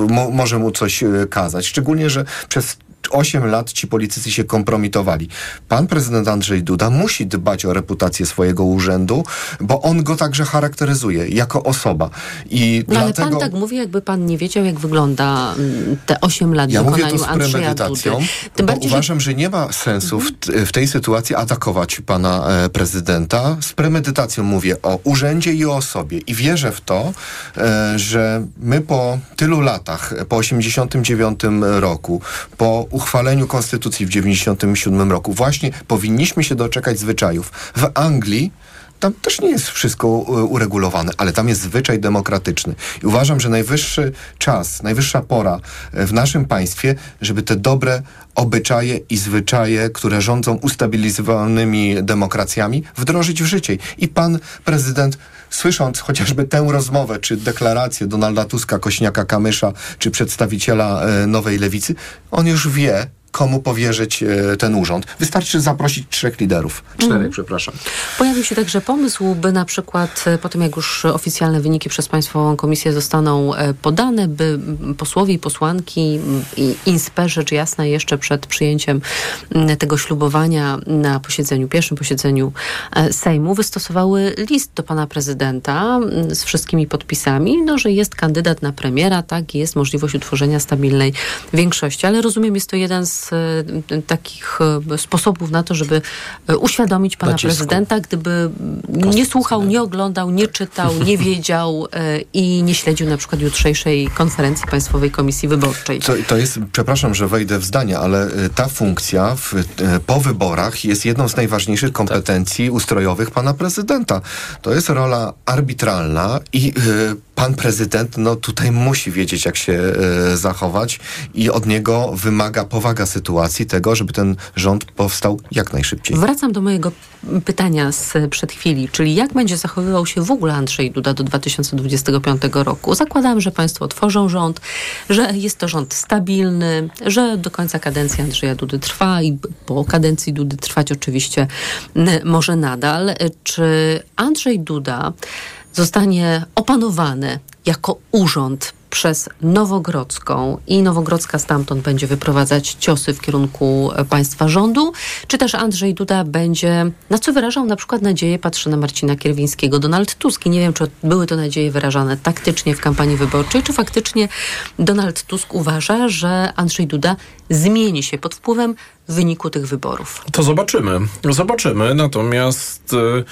mo, może mu coś kazać. Szczególnie, że przez 8 lat ci politycy się kompromitowali. Pan prezydent Andrzej Duda musi dbać o reputację swojego urzędu, bo on go także charakteryzuje jako osoba. I No ale dlatego... pan tak mówi, jakby pan nie wiedział, jak wygląda mm, te 8 lat Ja mówię to z premedytacją. Tym bardziej, że uważam, że... nie ma sensu w, w tej sytuacji atakować pana e, prezydenta. Z premedytacją mówię o urzędzie i o osobie. I wierzę w to, e, że my po tylu latach, po 89 roku, po uchwaleniu konstytucji w 97 roku, właśnie powinniśmy się doczekać zwyczajów. W Anglii tam też nie jest wszystko e, uregulowane, ale tam jest zwyczaj demokratyczny. I uważam, że najwyższy czas, najwyższa pora e, w naszym państwie, żeby te dobre obyczaje i zwyczaje, które rządzą ustabilizowanymi demokracjami, wdrożyć w życie. I pan prezydent Słysząc chociażby tę rozmowę, czy deklarację Donalda Tuska, Kośniaka Kamysza, czy przedstawiciela e, Nowej Lewicy, on już wie, komu powierzyć e, ten urząd. Wystarczy zaprosić trzech liderów. Czterech, Mhm. przepraszam. Pojawił się także pomysł, by na przykład e, po tym, jak już oficjalne wyniki przez Państwową Komisję zostaną e, podane, by posłowie i posłanki m, i inspe, rzecz jasna, jeszcze przed przyjęciem m, tego ślubowania na posiedzeniu, pierwszym posiedzeniu Sejmu, wystosowały list do pana prezydenta m, z wszystkimi podpisami, no, że jest kandydat na premiera, tak, jest możliwość utworzenia stabilnej większości, ale rozumiem, jest to jeden z e, takich e, sposobów na to, żeby e, uświadomić pana Nacisku. prezydenta, gdyby nie słuchał, nie oglądał, nie czytał, nie wiedział i nie śledził na przykład jutrzejszej konferencji Państwowej Komisji Wyborczej. To, to jest, przepraszam, że wejdę w zdanie, ale y, ta funkcja w, y, po wyborach jest jedną z najważniejszych kompetencji ustrojowych pana prezydenta. To jest rola arbitralna i y, pan prezydent no, tutaj musi wiedzieć, jak się y, zachować i od niego wymaga powaga sytuacji tego, żeby ten rząd powstał jak najszybciej. Wracam do mojego pytania z przed chwili, czyli jak będzie zachowywał się w ogóle Andrzej Duda do 2025 roku? Zakładam, że państwo tworzą rząd, że jest to rząd stabilny, że do końca kadencji Andrzeja Dudy trwa i po kadencji Dudy trwać oczywiście może nadal. Czy Andrzej Duda zostanie opanowany jako urząd przez Nowogrodzką i Nowogrodzka stamtąd będzie wyprowadzać ciosy w kierunku e, państwa rządu, czy też Andrzej Duda będzie, na co wyrażał na przykład nadzieję, patrzę na Marcina Kierwińskiego, Donald Tusk i nie wiem, czy były to nadzieje wyrażane taktycznie w kampanii wyborczej, czy faktycznie Donald Tusk uważa, że Andrzej Duda zmieni się pod wpływem wyniku tych wyborów. To zobaczymy. Zobaczymy. Natomiast y,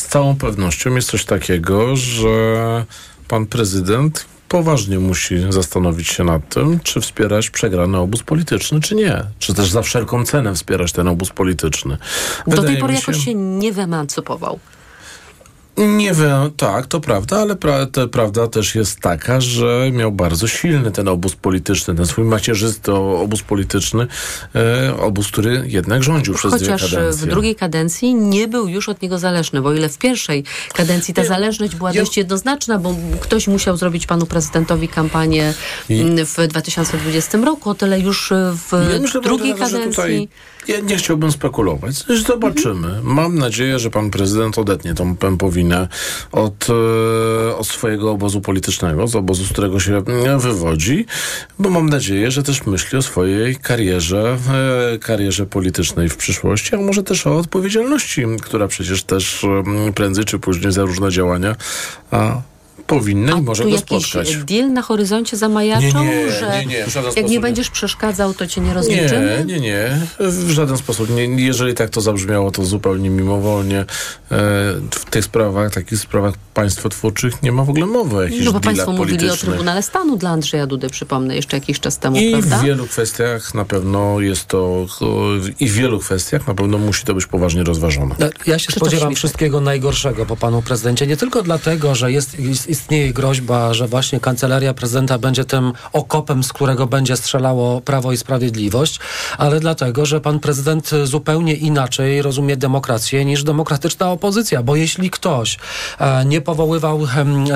z całą pewnością jest coś takiego, że pan prezydent poważnie musi zastanowić się nad tym, czy wspierać przegrany obóz polityczny, czy nie. Czy też za wszelką cenę wspierać ten obóz polityczny. Do tej Wydaje pory mi jakoś się nie wyemancypował. Nie wiem, tak, to prawda, ale pra, te, prawda też jest taka, że miał bardzo silny ten obóz polityczny, ten swój macierzysty obóz polityczny, e, obóz, który jednak rządził przez dwie Chociaż kadencje. w drugiej kadencji nie był już od niego zależny, bo ile w pierwszej kadencji ta zależność była dość jednoznaczna, bo ktoś musiał zrobić panu prezydentowi kampanię I- w 2020 roku, o tyle już w Ja myślę, drugiej kadencji... Tutaj ja nie chciałbym spekulować. Zobaczymy. Mam nadzieję, że pan prezydent odetnie tą pępowinę od, e, od swojego obozu politycznego, z obozu, z którego się e, wywodzi, bo mam nadzieję, że też myśli o swojej karierze, e, karierze politycznej w przyszłości, a może też o odpowiedzialności, która przecież też prędzej czy później za różne działania powinna i może tu go jakiś spotkać. deal na horyzoncie zamajaczą, Nie, nie, że nie, nie, w żaden jak sposób nie nie. będziesz przeszkadzał, to cię nie rozliczymy? Nie, nie, nie. W żaden sposób. Nie, jeżeli tak to zabrzmiało, to zupełnie mimowolnie. E, w tych sprawach, takich sprawach państwotwórczych nie ma w ogóle mowy o jakichś No bo państwo mówili o. Trybunale Stanu dla Andrzeja Dudy, przypomnę, jeszcze jakiś czas temu, I prawda? w wielu kwestiach na pewno jest to, i w wielu kwestiach na pewno musi to być poważnie rozważone. No, Ja się Krzysztof spodziewam wszystkiego najgorszego po panu prezydencie. Nie tylko dlatego, że jest, jest istnieje groźba, że właśnie kancelaria prezydenta będzie tym okopem, z którego będzie strzelało Prawo i Sprawiedliwość, ale dlatego, że pan prezydent zupełnie inaczej rozumie demokrację niż demokratyczna opozycja, bo jeśli ktoś e, nie powoływał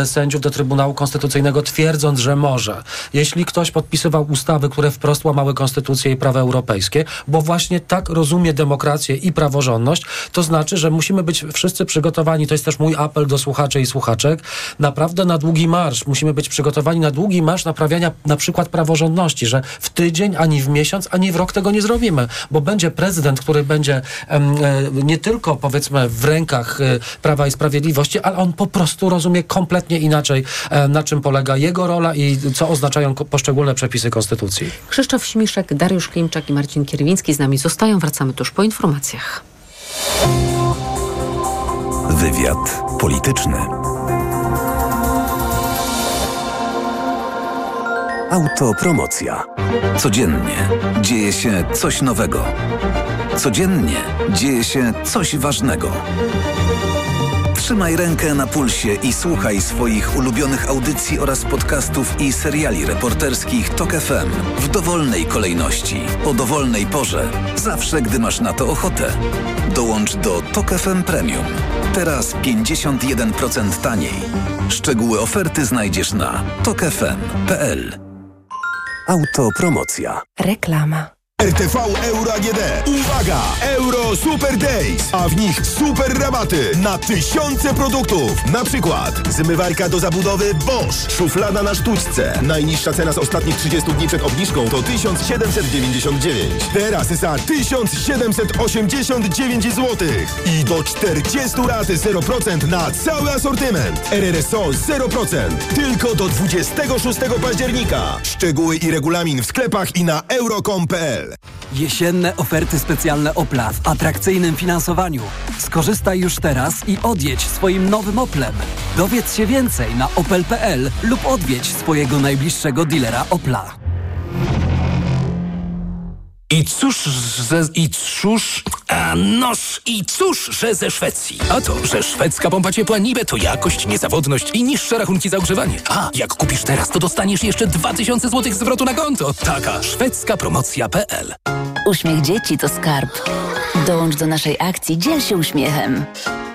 sędziów do Trybunału Konstytucyjnego twierdząc, że może, jeśli ktoś podpisywał ustawy, które wprost łamały konstytucję i prawa europejskie, bo właśnie tak rozumie demokrację i praworządność, to znaczy, że musimy być wszyscy przygotowani, to jest też mój apel do słuchaczy i słuchaczek, naprawdę na długi marsz. Musimy być przygotowani na długi marsz naprawiania na przykład praworządności, że w tydzień, ani w miesiąc, ani w rok tego nie zrobimy, bo będzie prezydent, który będzie em, e, nie tylko powiedzmy w rękach e, Prawa i Sprawiedliwości, ale on po prostu rozumie kompletnie inaczej, e, na czym polega jego rola i co oznaczają ko- poszczególne przepisy Konstytucji. Krzysztof Śmiszek, Dariusz Klimczak i Marcin Kierwiński z nami zostają. Wracamy tuż po informacjach. Wywiad polityczny. Autopromocja. Codziennie dzieje się coś nowego. Codziennie dzieje się coś ważnego. Trzymaj rękę na pulsie i słuchaj swoich ulubionych audycji oraz podcastów i seriali reporterskich TOK FM w dowolnej kolejności, o dowolnej porze, zawsze gdy masz na to ochotę. Dołącz do TOK FM Premium. Teraz 51% taniej. Szczegóły oferty znajdziesz na tokefm.pl. Autopromocja. Reklama. RTV Euro AGD. Uwaga! Euro Super Days, a w nich super rabaty na tysiące produktów. Na przykład zmywarka do zabudowy Bosch, szuflada na sztuczce. Najniższa cena z ostatnich 30 dni przed obniżką to 1799. Teraz za 1789 zł. I do 40 lat 0% na cały asortyment. RRSO 0%. Tylko do 26 października. Szczegóły i regulamin w sklepach i na euro.com.pl. Jesienne oferty specjalne Opla w atrakcyjnym finansowaniu. Skorzystaj już teraz i odjedź swoim nowym Oplem. Dowiedz się więcej na opel.pl lub odwiedź swojego najbliższego dealera Opla. I cóż, że, i cóż, a noż, i cóż, że ze Szwecji. A to, że szwedzka pompa ciepła niby to jakość, niezawodność i niższe rachunki za ogrzewanie. A, jak kupisz teraz, to dostaniesz jeszcze 2000 zł zwrotu na konto. Taka szwedzka promocja.pl Uśmiech dzieci to skarb. Dołącz do naszej akcji Dziel się uśmiechem.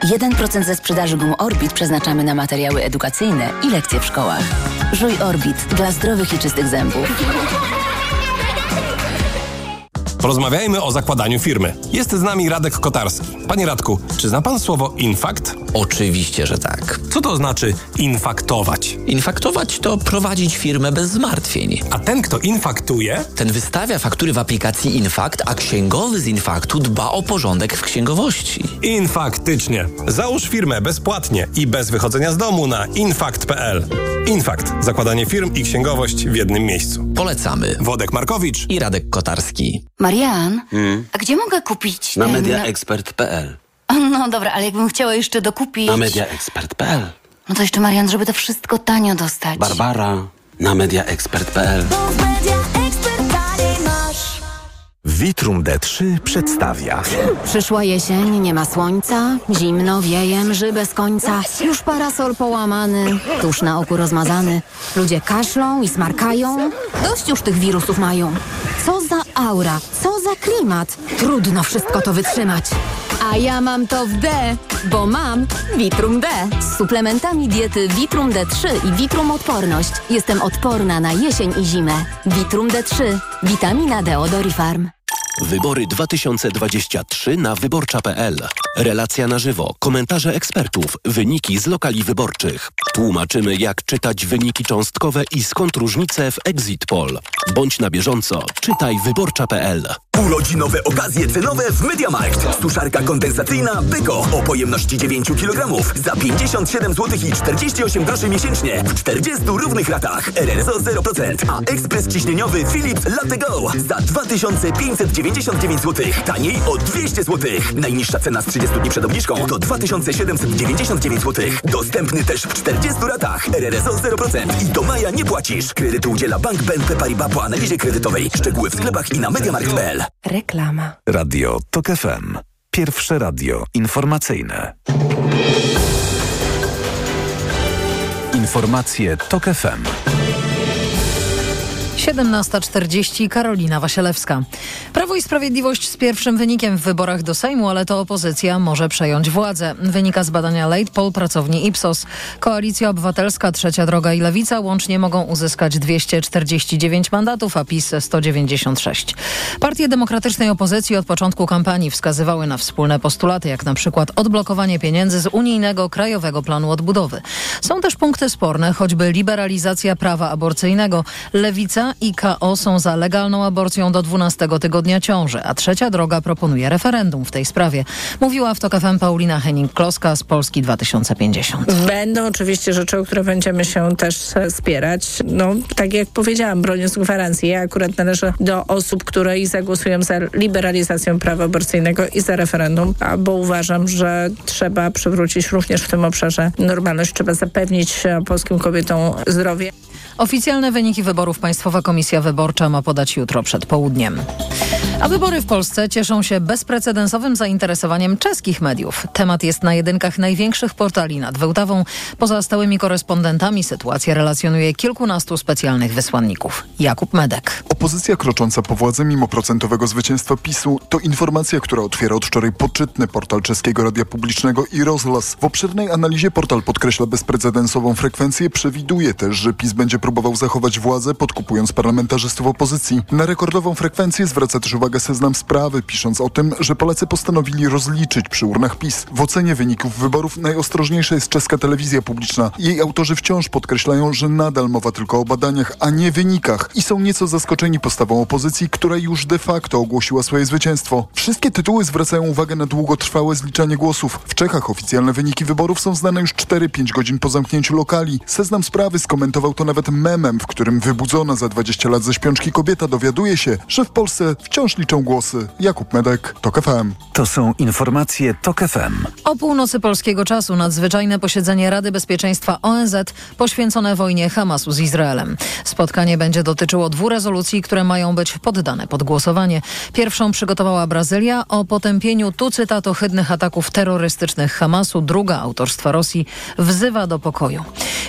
1% ze sprzedaży gum Orbit przeznaczamy na materiały edukacyjne i lekcje w szkołach. Żuj Orbit dla zdrowych i czystych zębów. Porozmawiajmy o zakładaniu firmy. Jest z nami Radek Kotarski. Panie Radku, czy zna pan słowo infakt? Oczywiście, że tak. Co to znaczy infaktować? Infaktować to prowadzić firmę bez zmartwień. A ten, kto infaktuje? Ten wystawia faktury w aplikacji Infakt, a księgowy z Infaktu dba o porządek w księgowości. Infaktycznie. Załóż firmę bezpłatnie i bez wychodzenia z domu na infakt.pl. Infakt. Zakładanie firm i księgowość w jednym miejscu. Polecamy. Wodek Markowicz i Radek Kotarski. Marian, a gdzie mogę kupić Na ten- mediaexpert.pl. No dobra, ale jakbym chciała jeszcze dokupić... Na mediaexpert.pl. No to jeszcze Marian, żeby to wszystko tanio dostać. Barbara na mediaexpert.pl. Vitrum D3 przedstawia. Przyszła jesień, nie ma słońca, zimno, wieje, mrzy bez końca, już parasol połamany, tusz na oku rozmazany. Ludzie kaszlą i smarkają, dość już tych wirusów mają. Co za aura, co za klimat, trudno wszystko to wytrzymać. A ja mam to w D, bo mam Vitrum D. Z suplementami diety Vitrum D3 i Vitrum Odporność jestem odporna na jesień i zimę. Vitrum D3, witamina D od Orifarm. Wybory 2023 na wyborcza.pl. Relacja na żywo, komentarze ekspertów, wyniki z lokali wyborczych. Tłumaczymy, jak czytać wyniki cząstkowe i skąd różnice w Exit Poll. Bądź na bieżąco, czytaj wyborcza.pl. Urodzinowe okazje cenowe w MediaMarkt. Suszarka kondensacyjna Beko o pojemności 9 kg za 57 zł i 48 groszy miesięcznie w 40 równych ratach. RRSO 0%, a ekspres ciśnieniowy Philips Latte Go za 2599 zł. Taniej o 200 zł. Najniższa cena z 30 dni przed obniżką to 2799 zł. Dostępny też w 40 ratach. RRSO 0% i do maja nie płacisz. Kredytu udziela Bank BNP Paribas po analizie kredytowej. Szczegóły w sklepach i na MediaMarkt.pl. Reklama. Radio TOK FM. Pierwsze radio informacyjne. Informacje TOK FM. 17.40 Karolina Wasielewska. Prawo i Sprawiedliwość z pierwszym wynikiem w wyborach do Sejmu, ale to opozycja może przejąć władzę. Wynika z badania Late Poll pracowni Ipsos. Koalicja Obywatelska, Trzecia Droga i Lewica łącznie mogą uzyskać 249 mandatów, a PiS 196. Partie demokratycznej opozycji od początku kampanii wskazywały na wspólne postulaty, jak na przykład odblokowanie pieniędzy z unijnego Krajowego Planu Odbudowy. Są też punkty sporne, choćby liberalizacja prawa aborcyjnego. Lewica i KO są za legalną aborcją do 12 tygodnia ciąży, a Trzecia Droga proponuje referendum w tej sprawie. Mówiła w TOK FM Paulina Henning-Kloska z Polski 2050. Będą oczywiście rzeczy, o które będziemy się też spierać. No, tak jak powiedziałam, broniąc gwarancji, ja akurat należę do osób, które i zagłosują za liberalizacją prawa aborcyjnego i za referendum, bo uważam, że trzeba przywrócić również w tym obszarze normalność, trzeba zapewnić polskim kobietom zdrowie. Oficjalne wyniki wyborów Państwowa Komisja Wyborcza ma podać jutro przed południem. A wybory w Polsce cieszą się bezprecedensowym zainteresowaniem czeskich mediów. Temat jest na jedynkach największych portali nad Wełtawą. Poza stałymi korespondentami sytuację relacjonuje kilkunastu specjalnych wysłanników. Jakub Medek. Opozycja krocząca po władzę mimo procentowego zwycięstwa PiSu to informacja, która otwiera od wczoraj poczytny portal czeskiego radia publicznego i Rozglas. W obszernej analizie portal podkreśla bezprecedensową frekwencję, przewiduje też, że PiS będzie próbował zachować władzę, podkupując parlamentarzystów opozycji. Na rekordową frekwencję zwraca też uwagę Seznam Sprawy, pisząc o tym, że Polacy postanowili rozliczyć przy urnach PiS. W ocenie wyników wyborów najostrożniejsza jest czeska telewizja publiczna. Jej autorzy wciąż podkreślają, że nadal mowa tylko o badaniach, a nie wynikach i są nieco zaskoczeni postawą opozycji, która już de facto ogłosiła swoje zwycięstwo. Wszystkie tytuły zwracają uwagę na długotrwałe zliczanie głosów. W Czechach oficjalne wyniki wyborów są znane już 4-5 godzin po zamknięciu lokali. Seznam Sprawy skomentował to nawet memem, w którym wybudzona za 20 lat ze śpiączki kobieta dowiaduje się, że w Polsce wciąż liczą głosy. Jakub Medek, TOK FM. To są informacje TOK FM. O północy polskiego czasu nadzwyczajne posiedzenie Rady Bezpieczeństwa ONZ poświęcone wojnie Hamasu z Izraelem. Spotkanie będzie dotyczyło dwóch rezolucji, które mają być poddane pod głosowanie. Pierwszą przygotowała Brazylia o potępieniu tu cytat ohydnych ataków terrorystycznych Hamasu. Druga autorstwa Rosji wzywa do pokoju.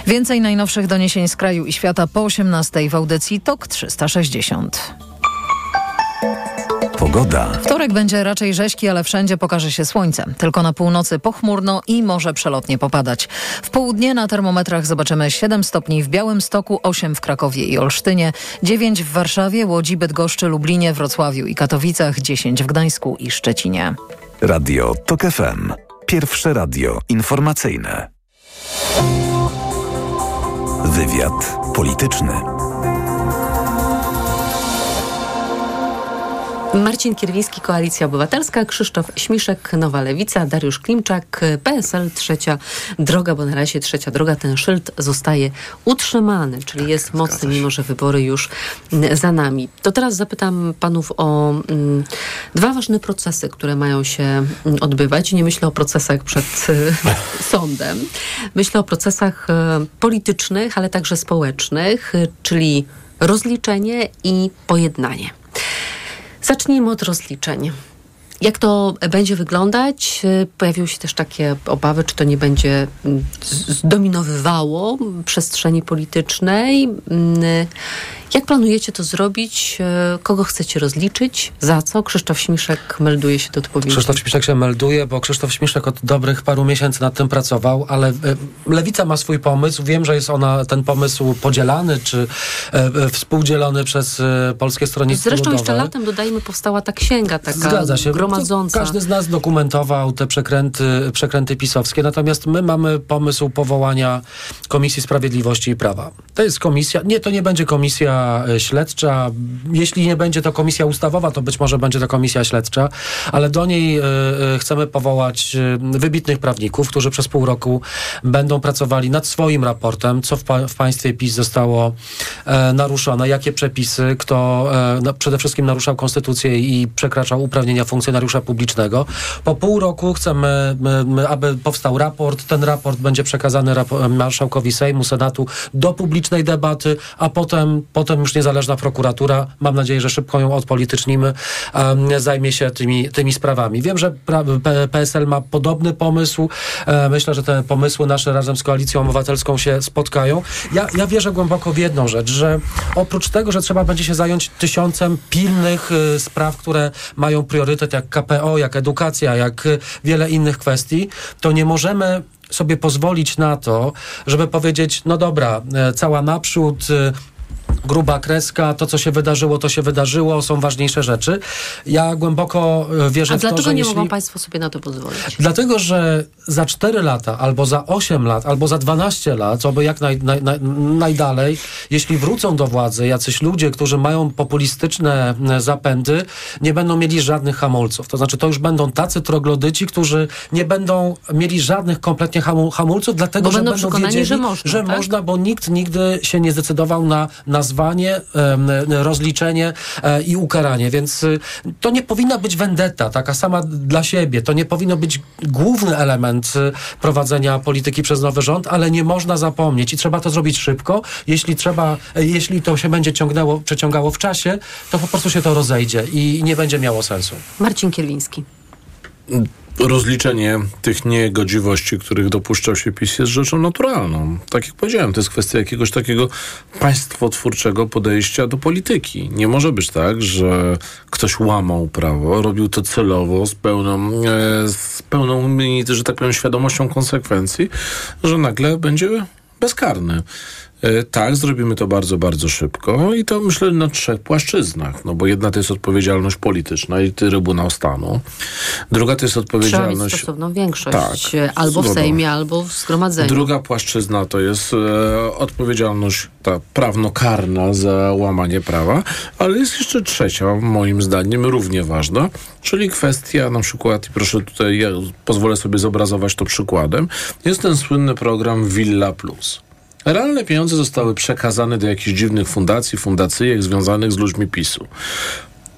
Więcej najnowszych doniesień z kraju i świata po 18 w audycji TOK 360. Pogoda. Wtorek będzie raczej rzeźki, ale wszędzie pokaże się słońce. Tylko na północy pochmurno i może przelotnie popadać. W południe na termometrach zobaczymy 7 stopni w Białymstoku, 8 w Krakowie i Olsztynie, 9 w Warszawie, Łodzi, Bydgoszczy, Lublinie, Wrocławiu i Katowicach, 10 w Gdańsku i Szczecinie. Radio TOK FM. Pierwsze radio informacyjne. Wywiad polityczny. Marcin Kierwiński, Koalicja Obywatelska, Krzysztof Śmiszek, Nowa Lewica, Dariusz Klimczak, PSL, Trzecia Droga, bo na razie Trzecia Droga, ten szyld zostaje utrzymany, czyli jest mocny, mimo że wybory już za nami. To teraz zapytam panów o mm, dwa ważne procesy, które mają się mm, odbywać. Nie myślę o procesach przed sądem. Myślę o procesach e, politycznych, ale także społecznych, e, czyli rozliczenie i pojednanie. Zacznijmy od rozliczeń. Jak to będzie wyglądać? Pojawiły się też takie obawy, czy to nie będzie zdominowywało przestrzeni politycznej. Jak planujecie to zrobić? Kogo chcecie rozliczyć? Za co? Krzysztof Śmiszek melduje się do odpowiedzi. Krzysztof Śmiszek się melduje, bo Krzysztof Śmiszek od dobrych paru miesięcy nad tym pracował, ale e, Lewica ma swój pomysł. Wiem, że jest ona, ten pomysł podzielany, czy e, współdzielony przez e, Polskie Stronnictwo Zresztą Ludowe. jeszcze latem, dodajmy, powstała ta księga taka Zgadza się. gromadząca. Każdy z nas dokumentował te przekręty, przekręty pisowskie, natomiast my mamy pomysł powołania Komisji Sprawiedliwości i Prawa. To jest komisja, nie, to nie będzie komisja śledcza. Jeśli nie będzie to komisja ustawowa, to być może będzie to komisja śledcza, ale do niej y, y, chcemy powołać wybitnych prawników, którzy przez pół roku będą pracowali nad swoim raportem, co w, pa w państwie PiS zostało e, naruszone, jakie przepisy, kto e, przede wszystkim naruszał konstytucję i przekraczał uprawnienia funkcjonariusza publicznego. Po pół roku chcemy, aby powstał raport. Ten raport będzie przekazany marszałkowi Sejmu, Senatu do publicznej debaty, a potem, potem już niezależna prokuratura, mam nadzieję, że szybko ją odpolitycznimy, zajmie się tymi, tymi sprawami. Wiem, że PSL ma podobny pomysł. E, myślę, że te pomysły nasze razem z Koalicją Obywatelską się spotkają. Ja, ja wierzę głęboko w jedną rzecz, że oprócz tego, że trzeba będzie się zająć tysiącem pilnych y, spraw, które mają priorytet, jak KPO, jak edukacja, jak y, wiele innych kwestii, to nie możemy sobie pozwolić na to, żeby powiedzieć, no dobra, e, cała naprzód, y, gruba kreska, to co się wydarzyło, to się wydarzyło, są ważniejsze rzeczy. Ja głęboko e, wierzę A w to, dlaczego że nie jeśli... mogą Państwo sobie na to pozwolić? Dlatego, że za 4 lata, albo za 8 lat, albo za 12 lat, co by jak naj, naj, naj, najdalej, jeśli wrócą do władzy jacyś ludzie, którzy mają populistyczne e, zapędy, nie będą mieli żadnych hamulców. To znaczy, to już będą tacy troglodyci, którzy nie będą mieli żadnych kompletnie hamu, hamulców, dlatego, Bo że będą będą wiedzieli, że można, że tak? można, bo nikt nigdy się nie zdecydował na nazwanie, rozliczenie e, i ukaranie, więc y, to nie powinna być vendetta, taka sama dla siebie. To nie powinno być główny element y, prowadzenia polityki przez nowy rząd, ale nie można zapomnieć i trzeba to zrobić szybko. Jeśli trzeba, e, jeśli to się będzie ciągnęło, przeciągało w czasie, to po prostu się to rozejdzie i nie będzie miało sensu. Marcin Kierwiński. Rozliczenie tych niegodziwości, których dopuszczał się PiS jest rzeczą naturalną. Tak jak powiedziałem, to jest kwestia jakiegoś takiego państwotwórczego podejścia do polityki. Nie może być tak, że ktoś łamał prawo, robił to celowo, z pełną, e, z pełną, że tak powiem, świadomością konsekwencji, że nagle będzie bezkarny. E, Tak, zrobimy to bardzo, bardzo szybko i to myślę na trzech płaszczyznach. No bo jedna to jest odpowiedzialność polityczna i Trybunał Stanu. Druga to jest Trzeba odpowiedzialność. stosowną większość. Tak, e, albo w. Sejmie, albo w zgromadzeniu. Druga płaszczyzna to jest e, odpowiedzialność ta prawnokarna za łamanie prawa, ale jest jeszcze trzecia, moim zdaniem równie ważna, czyli kwestia na przykład, i proszę tutaj, ja pozwolę sobie zobrazować to przykładem, jest ten słynny program Villa Plus. Realne pieniądze zostały przekazane do jakichś dziwnych fundacji, fundacyjek związanych z ludźmi PiSu.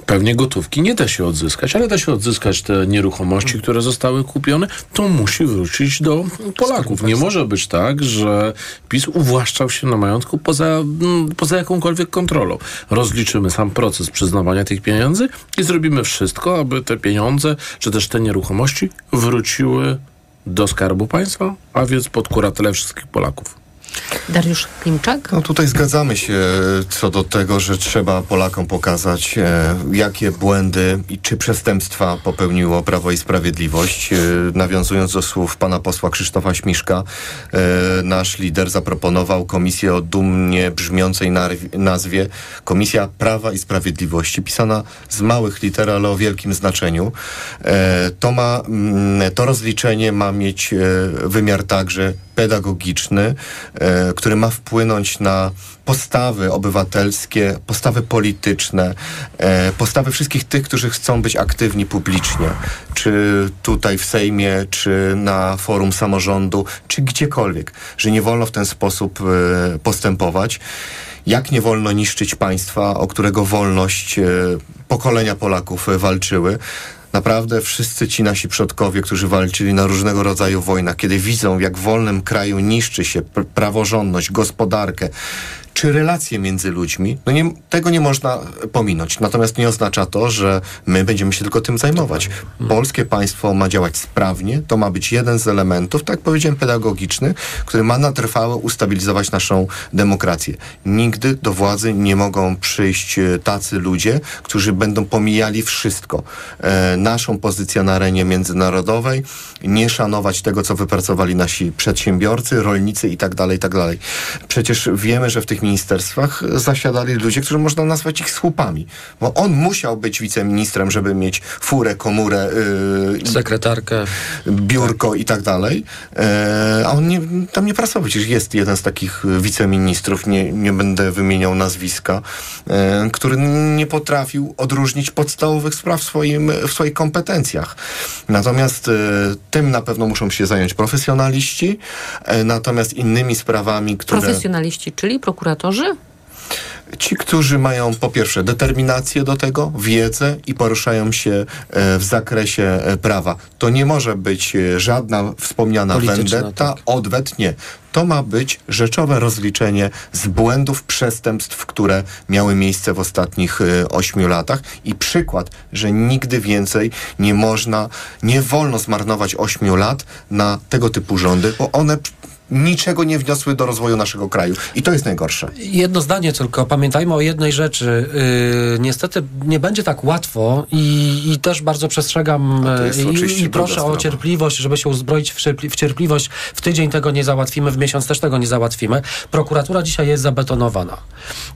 Pewnie gotówki nie da się odzyskać, ale da się odzyskać te nieruchomości, które zostały kupione. To musi wrócić do Polaków. Nie może być tak, że PiS uwłaszczał się na majątku poza, mm, poza jakąkolwiek kontrolą. Rozliczymy sam proces przyznawania tych pieniędzy i zrobimy wszystko, aby te pieniądze, czy też te nieruchomości wróciły do Skarbu Państwa, a więc pod kuratele wszystkich Polaków. Dariusz Klimczak? No tutaj zgadzamy się co do tego, że trzeba Polakom pokazać, e, jakie błędy i czy przestępstwa popełniło Prawo i Sprawiedliwość. E, nawiązując do słów pana posła Krzysztofa Śmiszka, e, nasz lider zaproponował komisję o dumnie brzmiącej nazwie Komisja Prawa i Sprawiedliwości, pisana z małych liter, ale o wielkim znaczeniu. E, to ma, mm, to rozliczenie ma mieć e, wymiar także pedagogiczny, e, który ma wpłynąć na postawy obywatelskie, postawy polityczne, e, postawy wszystkich tych, którzy chcą być aktywni publicznie, czy tutaj w Sejmie, czy na forum samorządu, czy gdziekolwiek, że nie wolno w ten sposób e, postępować. Jak nie wolno niszczyć państwa, o którego wolność pokolenia Polaków walczyły. Naprawdę wszyscy ci nasi przodkowie, którzy walczyli na różnego rodzaju wojnach, kiedy widzą, jak w wolnym kraju niszczy się pr- praworządność, gospodarkę, czy relacje między ludźmi, no nie, tego nie można pominąć. Natomiast nie oznacza to, że my będziemy się tylko tym zajmować. Polskie państwo ma działać sprawnie, to ma być jeden z elementów, tak powiedziałem, pedagogiczny, który ma na trwałe ustabilizować naszą demokrację. Nigdy do władzy nie mogą przyjść e, tacy ludzie, którzy będą pomijali wszystko. E, naszą pozycję na arenie międzynarodowej, nie szanować tego, co wypracowali nasi przedsiębiorcy, rolnicy i tak dalej, i tak dalej. Przecież wiemy, że w tych ministerstwach zasiadali ludzie, którzy można nazwać ich słupami. Bo on musiał być wiceministrem, żeby mieć furę, komórę, yy, Sekretarkę. biurko i tak dalej. E, a on nie, tam nie pracował. Przecież jest jeden z takich wiceministrów, nie, nie będę wymieniał nazwiska, e, który nie potrafił odróżnić podstawowych spraw w, swoim, w swoich kompetencjach. Natomiast e, tym na pewno muszą się zająć profesjonaliści, natomiast innymi sprawami, które... Profesjonaliści, czyli prokuratorzy? Ci, którzy mają po pierwsze determinację do tego, wiedzę i poruszają się e, w zakresie e, prawa. To nie może być e, żadna wspomniana vendetta, odwet nie. To ma być rzeczowe rozliczenie z błędów, przestępstw, które miały miejsce w ostatnich ośmiu latach i przykład, że nigdy więcej nie można, nie wolno zmarnować ośmiu lat na tego typu rządy, bo one niczego nie wniosły do rozwoju naszego kraju. I to jest najgorsze. Jedno zdanie tylko. Pamiętajmy o jednej rzeczy. Yy, niestety nie będzie tak łatwo i, i też bardzo przestrzegam oczywiście i, i proszę o cierpliwość, żeby się uzbroić w, cierpli- w cierpliwość. W tydzień tego nie załatwimy, w miesiąc też tego nie załatwimy. Prokuratura dzisiaj jest zabetonowana.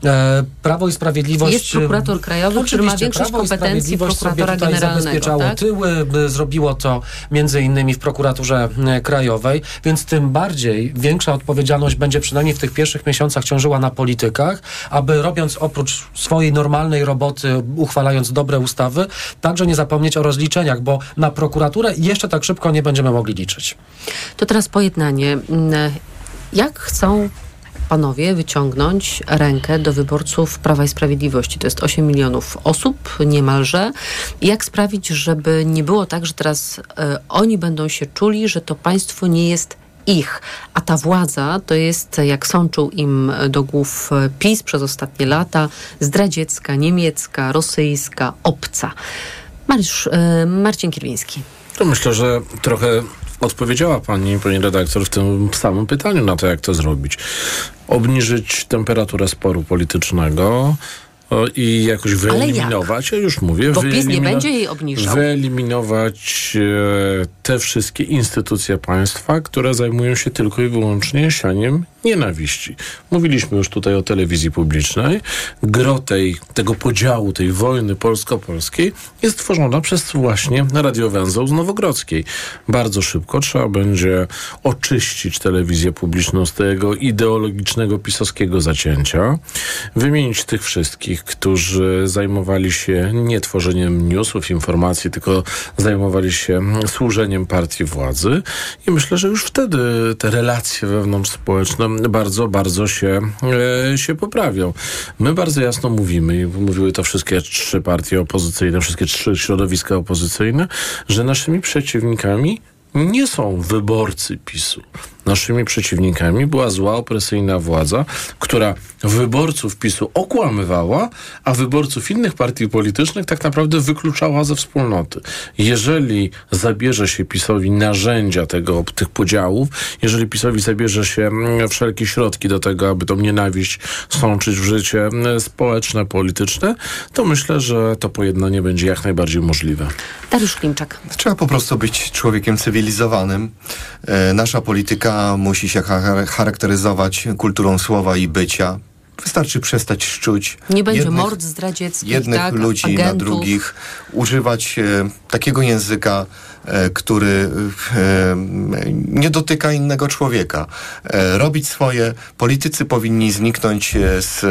E, Prawo i Sprawiedliwość... Jest prokurator krajowy, który ma większość Prawo i kompetencji Sprawiedliwość sobie prokuratora tutaj generalnego, zabezpieczało tak? tyły, by zrobiło to między innymi w prokuraturze e, krajowej, więc tym bardziej większa odpowiedzialność będzie przynajmniej w tych pierwszych miesiącach ciążyła na politykach, aby robiąc oprócz swojej normalnej roboty, uchwalając dobre ustawy, także nie zapomnieć o rozliczeniach, bo na prokuraturę jeszcze tak szybko nie będziemy mogli liczyć. To teraz pojednanie. Mm, Jak chcą panowie wyciągnąć rękę do wyborców Prawa i Sprawiedliwości? To jest 8 milionów osób niemalże. Jak sprawić, żeby nie było tak, że teraz e, oni będą się czuli, że to państwo nie jest ich, a ta władza to jest, jak sączył im do głów PiS przez ostatnie lata, zdradziecka, niemiecka, rosyjska, obca. Mariusz, e, Marcin Kierwiński. To myślę, że trochę odpowiedziała pani, pani redaktor, w tym samym pytaniu na to, jak to zrobić. Obniżyć temperaturę sporu politycznego o, i jakoś jak? wyeliminować, ja już mówię, Bo PiS nie będzie jej obniżał. Wyeliminować e, te wszystkie instytucje państwa, które zajmują się tylko i wyłącznie sianiem nienawiści. Mówiliśmy już tutaj o telewizji publicznej. Gro tej, tego podziału, tej wojny polsko-polskiej jest tworzona przez właśnie radiowęzeł z Nowogrodzkiej. Bardzo szybko trzeba będzie oczyścić telewizję publiczną z tego ideologicznego pisowskiego zacięcia, wymienić tych wszystkich, którzy zajmowali się nie tworzeniem newsów, informacji, tylko zajmowali się służeniem partii władzy i myślę, że już wtedy te relacje wewnątrzspołeczne bardzo, bardzo się, e, się poprawią. My bardzo jasno mówimy, i mówiły to wszystkie trzy partie opozycyjne, wszystkie trzy środowiska opozycyjne, że naszymi przeciwnikami nie są wyborcy PiSu. Naszymi przeciwnikami była zła, opresyjna władza, która wyborców PiSu okłamywała, a wyborców innych partii politycznych tak naprawdę wykluczała ze wspólnoty. Jeżeli zabierze się PiSowi narzędzia tego, tych podziałów, jeżeli PiSowi zabierze się mm, wszelkie środki do tego, aby tą nienawiść sączyć w życie mm, społeczne, polityczne, to myślę, że to pojednanie będzie jak najbardziej możliwe. Dariusz Klimczak. Trzeba po prostu być człowiekiem cywilizowanym. E, nasza polityka musi się cha- charakteryzować kulturą słowa i bycia. Wystarczy przestać szczuć Nie będzie jednych, mord zdradzieckich, jednych tak, ludzi agentów. na drugich, używać e, takiego języka, e, który e, nie dotyka innego człowieka. E, robić swoje. Politycy powinni zniknąć e, z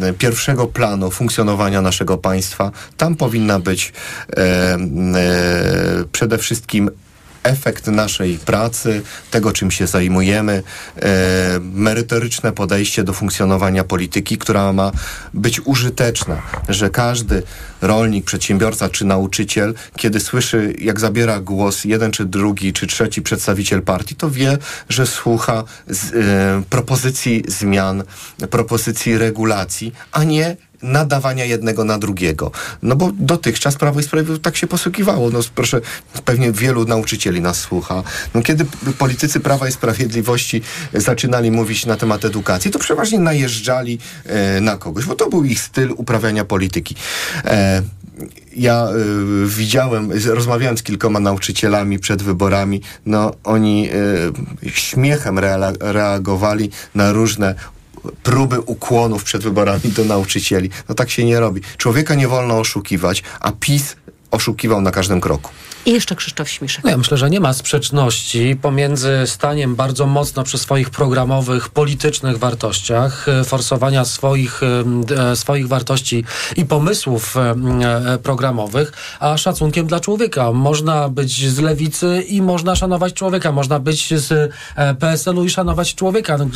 e, pierwszego planu funkcjonowania naszego państwa. Tam powinna być e, e, przede wszystkim efekt naszej pracy, tego czym się zajmujemy, e, merytoryczne podejście do funkcjonowania polityki, która ma być użyteczna, że każdy rolnik, przedsiębiorca czy nauczyciel, kiedy słyszy, jak zabiera głos jeden czy drugi czy trzeci przedstawiciel partii, to wie, że słucha z, e, propozycji zmian, propozycji regulacji, a nie nadawania jednego na drugiego. No bo dotychczas Prawo i Sprawiedliwość tak się posługiwało. No proszę, pewnie wielu nauczycieli nas słucha. No kiedy politycy Prawa i Sprawiedliwości zaczynali mówić na temat edukacji, to przeważnie najeżdżali e, na kogoś, bo to był ich styl uprawiania polityki. E, ja y, widziałem, rozmawiałem z kilkoma nauczycielami przed wyborami, no oni y, śmiechem reala- reagowali na różne próby ukłonów przed wyborami do nauczycieli. No tak się nie robi. Człowieka nie wolno oszukiwać, a PiS oszukiwał na każdym kroku. I jeszcze Krzysztof Śmiszek. No ja myślę, że nie ma sprzeczności pomiędzy staniem bardzo mocno przy swoich programowych, politycznych wartościach, e, forsowania swoich, e, e, swoich wartości i pomysłów programowych, a szacunkiem dla człowieka. Można być z lewicy i można szanować człowieka. Można być z PSL-u i szanować człowieka. No,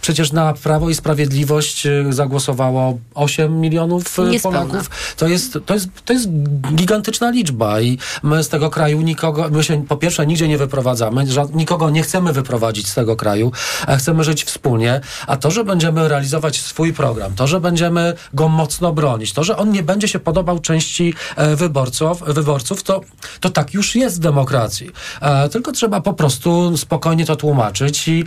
Przecież na Prawo i Sprawiedliwość zagłosowało 8 milionów Niespełna. Polaków. To jest, to, jest, to jest gigantyczna liczba i my z tego kraju nikogo, my się po pierwsze nigdzie nie wyprowadzamy, nikogo nie chcemy wyprowadzić z tego kraju, a chcemy żyć wspólnie, a to, że będziemy realizować swój program, to, że będziemy go mocno bronić, to, że on nie będzie się podobał części e, wyborców, wyborców to, to tak już jest w demokracji. E, tylko trzeba po prostu spokojnie to tłumaczyć i,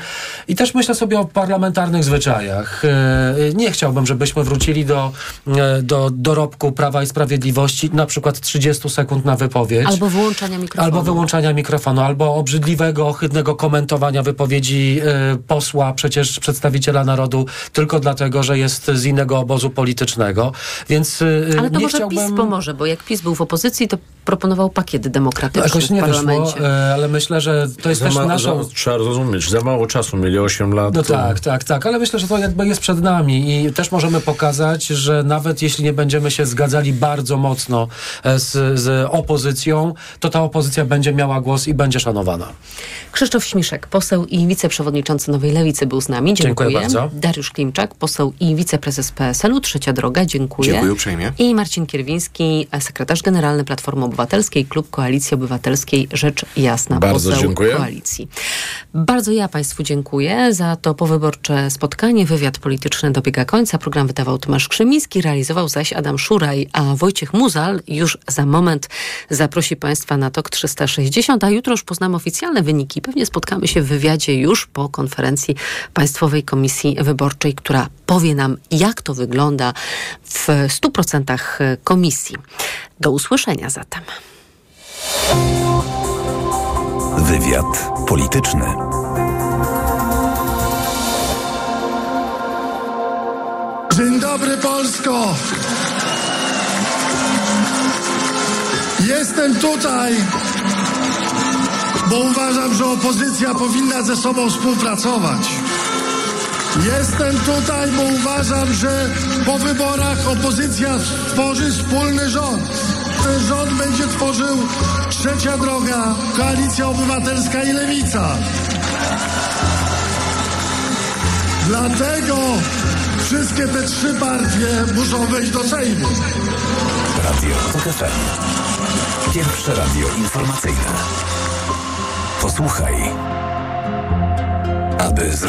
i też myślę sobie o parlamentarnych zwyczajach. E, nie chciałbym, żebyśmy wrócili do, e, do dorobku Prawa i Sprawiedliwości, na przykład 30 sekund na wypowiedź. Albo wyłączania mikrofonu. Albo wyłączania mikrofonu, albo obrzydliwego, ohydnego komentowania wypowiedzi e, posła, przecież przedstawiciela narodu, tylko dlatego, że jest z innego obozu politycznego. Więc e, Ale to nie może chciałbym... PiS pomoże, bo jak PiS był w opozycji, to proponował pakiet No, demokratyczny jakoś nie w parlamencie. wyszło, ale myślę, że to jest Za też ma- naszą... za, trzeba rozumieć, za mało czasu, mieli 8 lat. No to- tak, tak, tak, ale myślę, że to jakby jest przed nami i też możemy pokazać, że nawet jeśli nie będziemy się zgadzali bardzo mocno e, z, z opozycją, to ta opozycja będzie miała głos i będzie szanowana. Krzysztof Śmiszek, poseł i wiceprzewodniczący Nowej Lewicy był z nami. Dziękuję. Dziękuję bardzo. Dariusz Klimczak, poseł i wiceprezes PSL-u, Trzecia Droga. Dziękuję. Dziękuję uprzejmie. I Marcin Kierwiński, sekretarz generalny Platformy Obywatelskiej, Klub Koalicji Obywatelskiej Rzecz Jasna, Bardzo poseł dziękuję. Koalicji. Bardzo ja Państwu dziękuję za to powyborcze spotkanie. Wywiad polityczny dobiega końca. Program wydawał Tomasz Krzymiński, realizował zaś Adam Szuraj, a Wojciech Muzal już za moment zaprosi Państwa na TOK 360, a jutro już poznamy oficjalne wyniki. Pewnie spotkamy się w wywiadzie już po konferencji Państwowej Komisji Wyborczej, która powie nam, jak to wygląda w 100% komisji. Do usłyszenia zatem. Wywiad polityczny. Dzień dobry Polsko! Jestem tutaj, bo uważam, że opozycja powinna ze sobą współpracować. Jestem tutaj, bo uważam, że po wyborach opozycja stworzy wspólny rząd. Ten rząd będzie tworzył Trzecia Droga, Koalicja Obywatelska i Lewica. Dlatego wszystkie te trzy partie muszą wejść do Sejmu. Radio. Pierwsze radio informacyjne. Posłuchaj, aby zrozumieć.